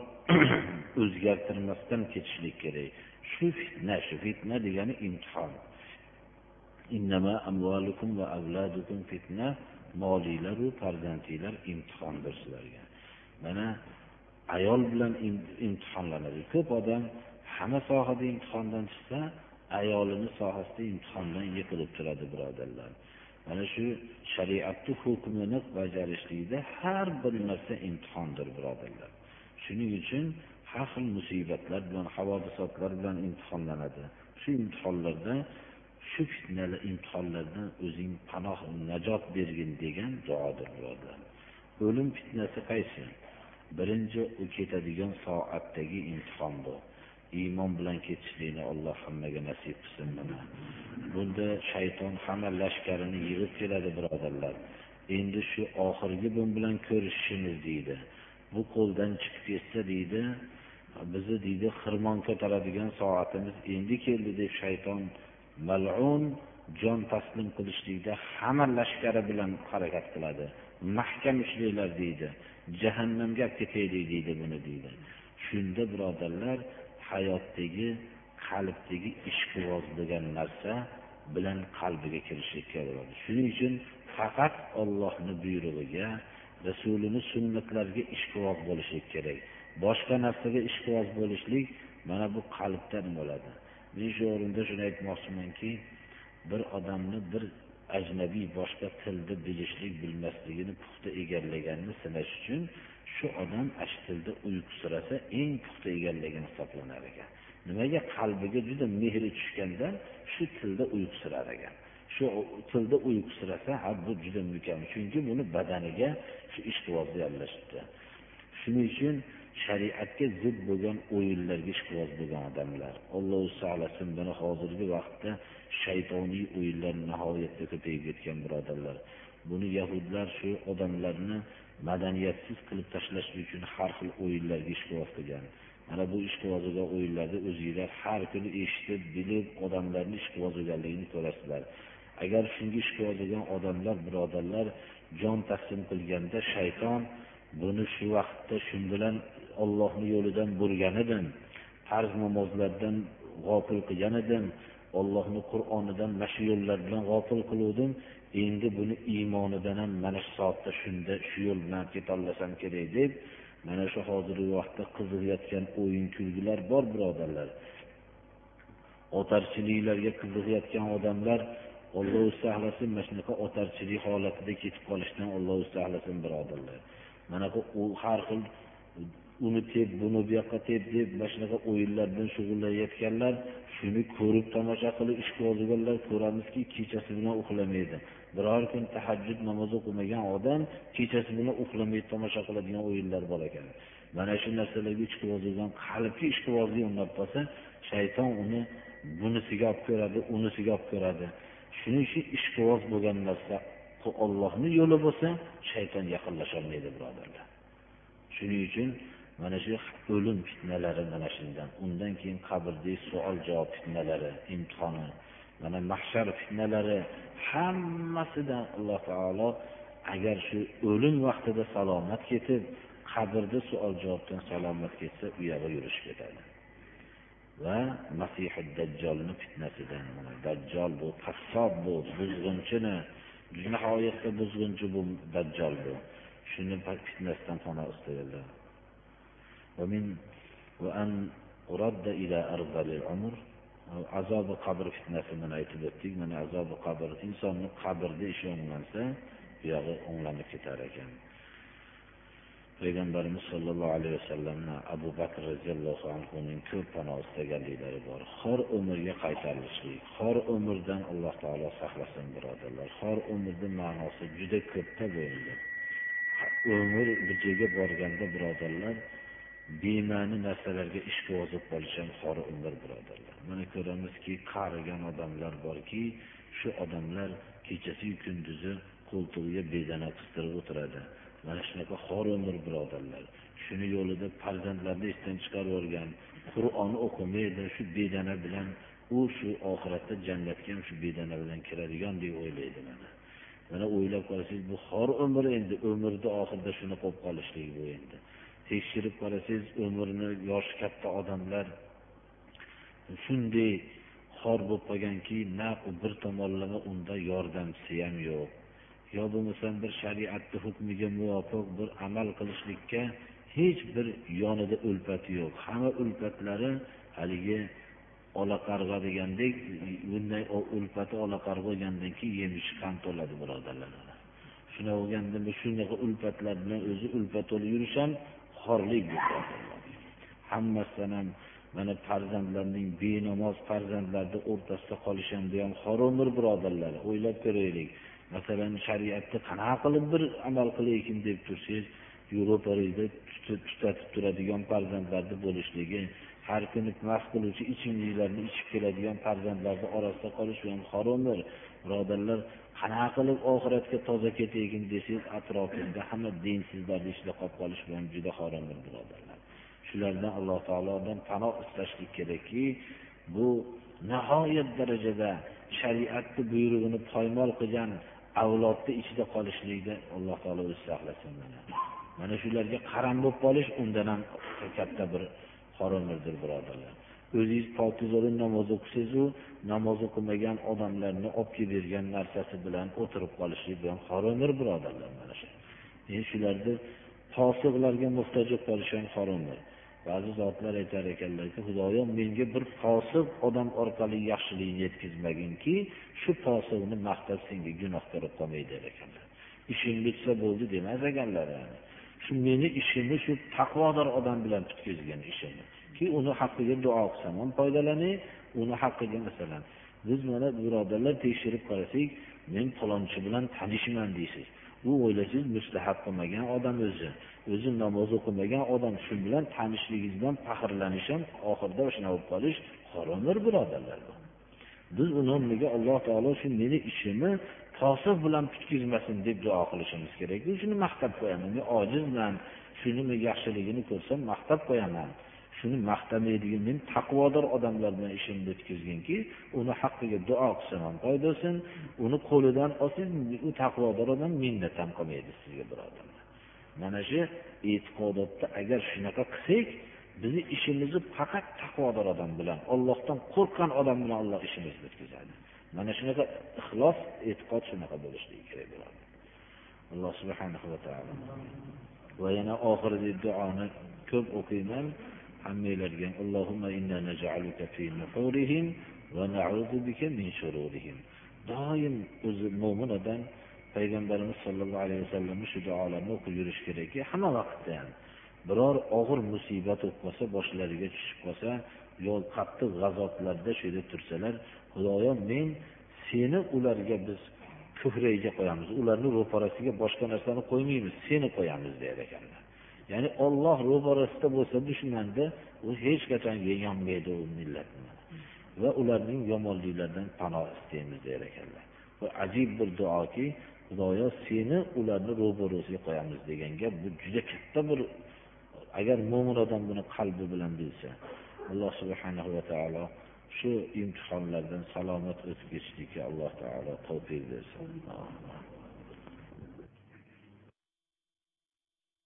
o'zgartirmasdan ketishlik kerak. Shu fitna shu fitna degani imtihon. Moliylaru farzandinglar imtihondir sizlarga. Mana ayol bilan imtihonlanadi. Ko'p odam hamma sohada imtihondan chiqsa ayolini sohasida imtihondan yiqilib turadi birodarlar. Mana shu shariatni hukmini bajarishlikda har bir narsa imtihondir birodarlar. Shuning uchun har xil musibatlar bilan havodisotlar bilan imtihonlanadi. Shu imtihonlarda shu fitnali imtihonlardan o'zing panoh najot bergin degan duodir birodarlar. O'lim fitnasi qaysi? Birinchi u ketadigan soatdagi imtihon bu. Iymon bilan ketishlikni alloh hammaga nasib qilsin mana. Bunda shayton hamma lashkarini yig'ib keladi birodarlar. Endi shu oxirgi bun bilan ko'rishishimiz deydi. Bu qo'ldan chiqib ketsa deydi bizni deydi xirmon ko'taradigan soatimiz endi keldi deb shayton mal'un jon taslim qilishlikda hamma lashkari bilan harakat qiladi. Mahkam ushlanglar deydi jahannamga olib ketaylik deydi buni deydi. Shunda birodarlar hayotdagi qalbdagi ishqiboz degan narsa bilan qalbiga kirishlikka bo'ladi shuning uchun faqat ollohni buyrug'iga rasulini sunnatlariga ishqiboz bo'lishlik kerak. Boshqa narsaga ishqiboz bo'lishlik mana bu qalbdan bo'ladi. Men shu o'rinda shuni aytmoqchimanki bir odamni bir ajnabiy boshqa tilni bilishlik bilmasligini puxta egallaganini sinash uchun shu odam ashtilda uyqusirasa eng puxta egallagan hisoblanar ekan. Nimaga qalbiga juda mehri tushganda shu tilda uyqusirar ekan? Shu tilda uyqusirasa ha bu juda mukammal. Chunki buni badaniga shu ishqibozni aralashibdi shuning uchun shariatga zid bo'lgan o'yinlarga ishqiboz bo'lgan odamlar alloh saqlasin buni hozirgi vaqtda shaytoniy o'yinlar nihoyatda ko'payib ketgan birodarlar. Buni yahudlar shu odamlarni madaniyatsiz qilib tashlash uchun har xil o'yinlarga ishqiboz qilgan mana bu ishqiboz o'yinlarni o'zinglar har kuni eshitib bilib odamlarni ishqiboz bo'lganligini ko'rasizlar. Agar shunga ishqiboz bo'lgan odamlar birodarlar jon taslim qilganda shayton buni shu vaqtda shu bilan ollohni yo'lidan burgan edim farz namozlardan g'ofil qilgan edim ollohni qur'onidan mana shu yo'llar bilan g'ofil qiluvdim endi buni iymonidan ham mana shu soatda shunda shu yo'l bilan ketolmasam kerak deb mana shu hozirgi vaqtda qiziqayotgan o'yin kulgilar bor birodarlar. Otarchiliklarga qiziqayotgan odamlar olloh saqlasin mana shunaqa otarchilik holatida ketib qolishdan olloh saqlasin birodarlar. Mana bu har xil uni tep buni bu yoqqa tep deb mana shunaqa o'yinlar bilan shug'ullanayotganlar shuni ko'rib tomosha qilib ish bo'lganlar ko'ramizki kechasi bilan uxlamaydi. Biror kun tahajjud namoz o'qimagan odam kechasi bilan uxlamay tomosha qiladigan o'yinlar bor ekan. Mana shu narsalarga ishqibozlikdan qalbi qalbga ishqibozlik o'rnab qolsa shayton uni bunisiga olib ko'radi unisiga olib ko'radi. Shuning uchun ishqiboz bo'lgan narsa ollohni yo'li bo'lsa shayton yaqinlasholmaydi birodarlar. Shuning uchun mana shu o'lim fitnalari mana shundan. Undan keyin qabrdagi savol javob fitnalari imtihoni mana mahshar fitnalari hammasidan alloh taolo agar shu o'lim vaqtida salomat ketib qabrda savol javobdan salomat ketsa u yog'i yurishib ketadi va masihi dajjolni fitnasidan dajjol bu qassob bu buzg'unchini nihoyatda buzg'unchi bu dajjol bu shuni fitnasidan panoh istaganlar ومن وأن أرد إلى أرذل العمر azobi qabr fitnasi mana aytib o'tdik. Mana azobi qabr insonni qabrda ishi o'nglansa buyog'i o'nglanib ketar ekan. Payg'ambarimiz sollallohu alayhi vasallamni abu bakr roziyallohu anhuning ko'p panoh istaganliklari bor. Xor umrga qaytarilishlik xor umrdan alloh taolo saqlasin birodarlar. Xor umrni ma'nosi juda ko'pda bu endi umr bir joyga borganda birodarlar bema'ni narsalarga ishqibozib bo'lib qolish ham xor umr birodarlar. Mana ko'ramizki qarigan odamlar borki shu odamlar kechasiyu kunduzi qo'ltig'iga bedana qistirib o'tiradi. Mana shunaqa xor umr birodarlar. Shuni yo'lida farzandlarni esdan chiqarib yuborgan qur'on o'qimaydi shu bedana bilan u shu oxiratda jannatga ham shu bedana bilan kiradigan deb o'ylaydi mana. Mana o'ylab qolsangiz bu xor umr endi umrni oxirida shuni qolib qolishlik bu endi. Tekshirib qarasangiz umrini yoshi katta odamlar shunday xor bo'lib qolganki na bir tomonlama unda yordamchisi ham yo'q. Yo bo'lmasam bir shariatni hukmiga muvofiq bir amal qilishlikka hech bir yonida ulfati yo'q. Hamma ulfatlari haligi olaqarg'a degandek bunday ulfati olaqarg'a bo'lgandan keyin yemishi ham to'ladi birodarlar. Shunaqa bo'lganda shunaqa ulfatlar bilan o'zi ulfat to'lib yurish ham xorlik hammasidan ham mana farzandlarning benamoz farzandlarni o'rtasida qolish ham haromdir birodarlar o'ylab ko'raylik. Masalan shariatni qanaqa qilib bir amal qilaykin deb tursangiz yevropalikda tutatib turadigan farzandlarni bo'lishligi har kuni mast qiluvchi ichimliklarni ichib keladigan farzandlarni orasida qolish bu ham haromdir birodarlar qanaqa qilib oxiratga toza ketaykin desangiz atrofingizda hamma dinsizlarni ichida qolib qolish bu ham juda haromdir birodarlar. Shulardan alloh taolodan panoh istashlik kerakki bu nihoyat darajada shariatni buyrug'ini poymol qilgan avlodni ichida qolishlikda alloh taolo o'zi saqlasin mana. Mana shularga qaram bo'lib qolish undan ham katta bir haromdir birodarlar. O'zingiz pokizada namoz o'qisangizu namoz o'qimagan odamlarni olib kelib bergan narsasi bilan o'tirib qolishlik bu ham haromdir birodarlar mana shu. Endi shularni fosiqlarga muhtoj bo'lib qolish ham haromdir. Ba'zi zotlar aytar ekanlarki xudoyo menga bir fosiq odam orqali yaxshilikni yetkazmaginki shu fosiqni maqtab senga gunoh ko'rib qolmay der ekanlar. Ishing bitsa bo'ldi demas ekanlar shu meni ishimni shu taqvodor odam bilan bitkazgan ishimni chunki uni haqqiga duo qilsam ham foydalanay uni haqqiga masalan biz mana birodarlar tekshirib qarasak men falonchi bilan tanishman deysiz. U o'ylaysiz mustahab qilmagan odam o'zi o'zi namoz o'qimagan odam shu bilan tanishligingizdan faxrlanish ham oxirida shunaqa bo'lib qolish haromdir birodarlar. Biz uni o'rniga alloh taolo shu meni ishimni fosiq bilan putkizmasin deb duo qilishimiz kerak shuni maqtab qo'yaman men ojizman shuni yaxshiligini ko'rsam maqtab qo'yaman. Shuni maqtamaydigan men taqvodor odamlar bilan ishimni o'tkazginki uni haqqiga duo qilsam ham foydasi uni qo'lidan olsangiz u taqvodor odam minnat ham qilmaydi sizga birodarlar. Mana shu e'tiqodotda agar shunaqa qilsak bizni ishimizni faqat taqvodor odam bilan ollohdan qo'rqqan odam bilan olloh ishimizni bitkazadi. Mana shunaqa ixlos e'tiqod shunaqa bo'lishligi kerak bo'ladi alloh subhanahu va taolo. Va yana oxirgi duoni ko'p o'qiyman. Hammanglarga allohumma inna naj'aluka fi nuhurihim va na'udhu bika min shururihim. Doim o'zi mo'min odam payg'ambarimiz sollallohu alayhi vasallam shu duolarni o'qib yurish kerakki hamma vaqtda ham biror og'ir musibat bo'lib qolsa boshlariga tushib qolsa yo qattiq g'azoblarda shu yerda tursalar xudoyo men seni ularga biz ko'kragiga qo'yamiz ularni ro'parasiga boshqa narsani qo'ymaymiz seni qo'yamiz der ekanlar. Ya'ni olloh ro'barasida bo'lsa dushmanni u hech qachon yonmaydi u millatni va ularning yomonliklaridan panoh istaymiz der ekanlar. Bu ajib bir duoki xudoyo seni ularni ro'barasiga qo'yamiz degan gap bu juda katta bir agar mo'min odam buni qalbi bilan bilsa alloh subhanahu va taolo shu imtihonlardan salomat o'tib ketishlikka alloh taolo tavfiq bersin.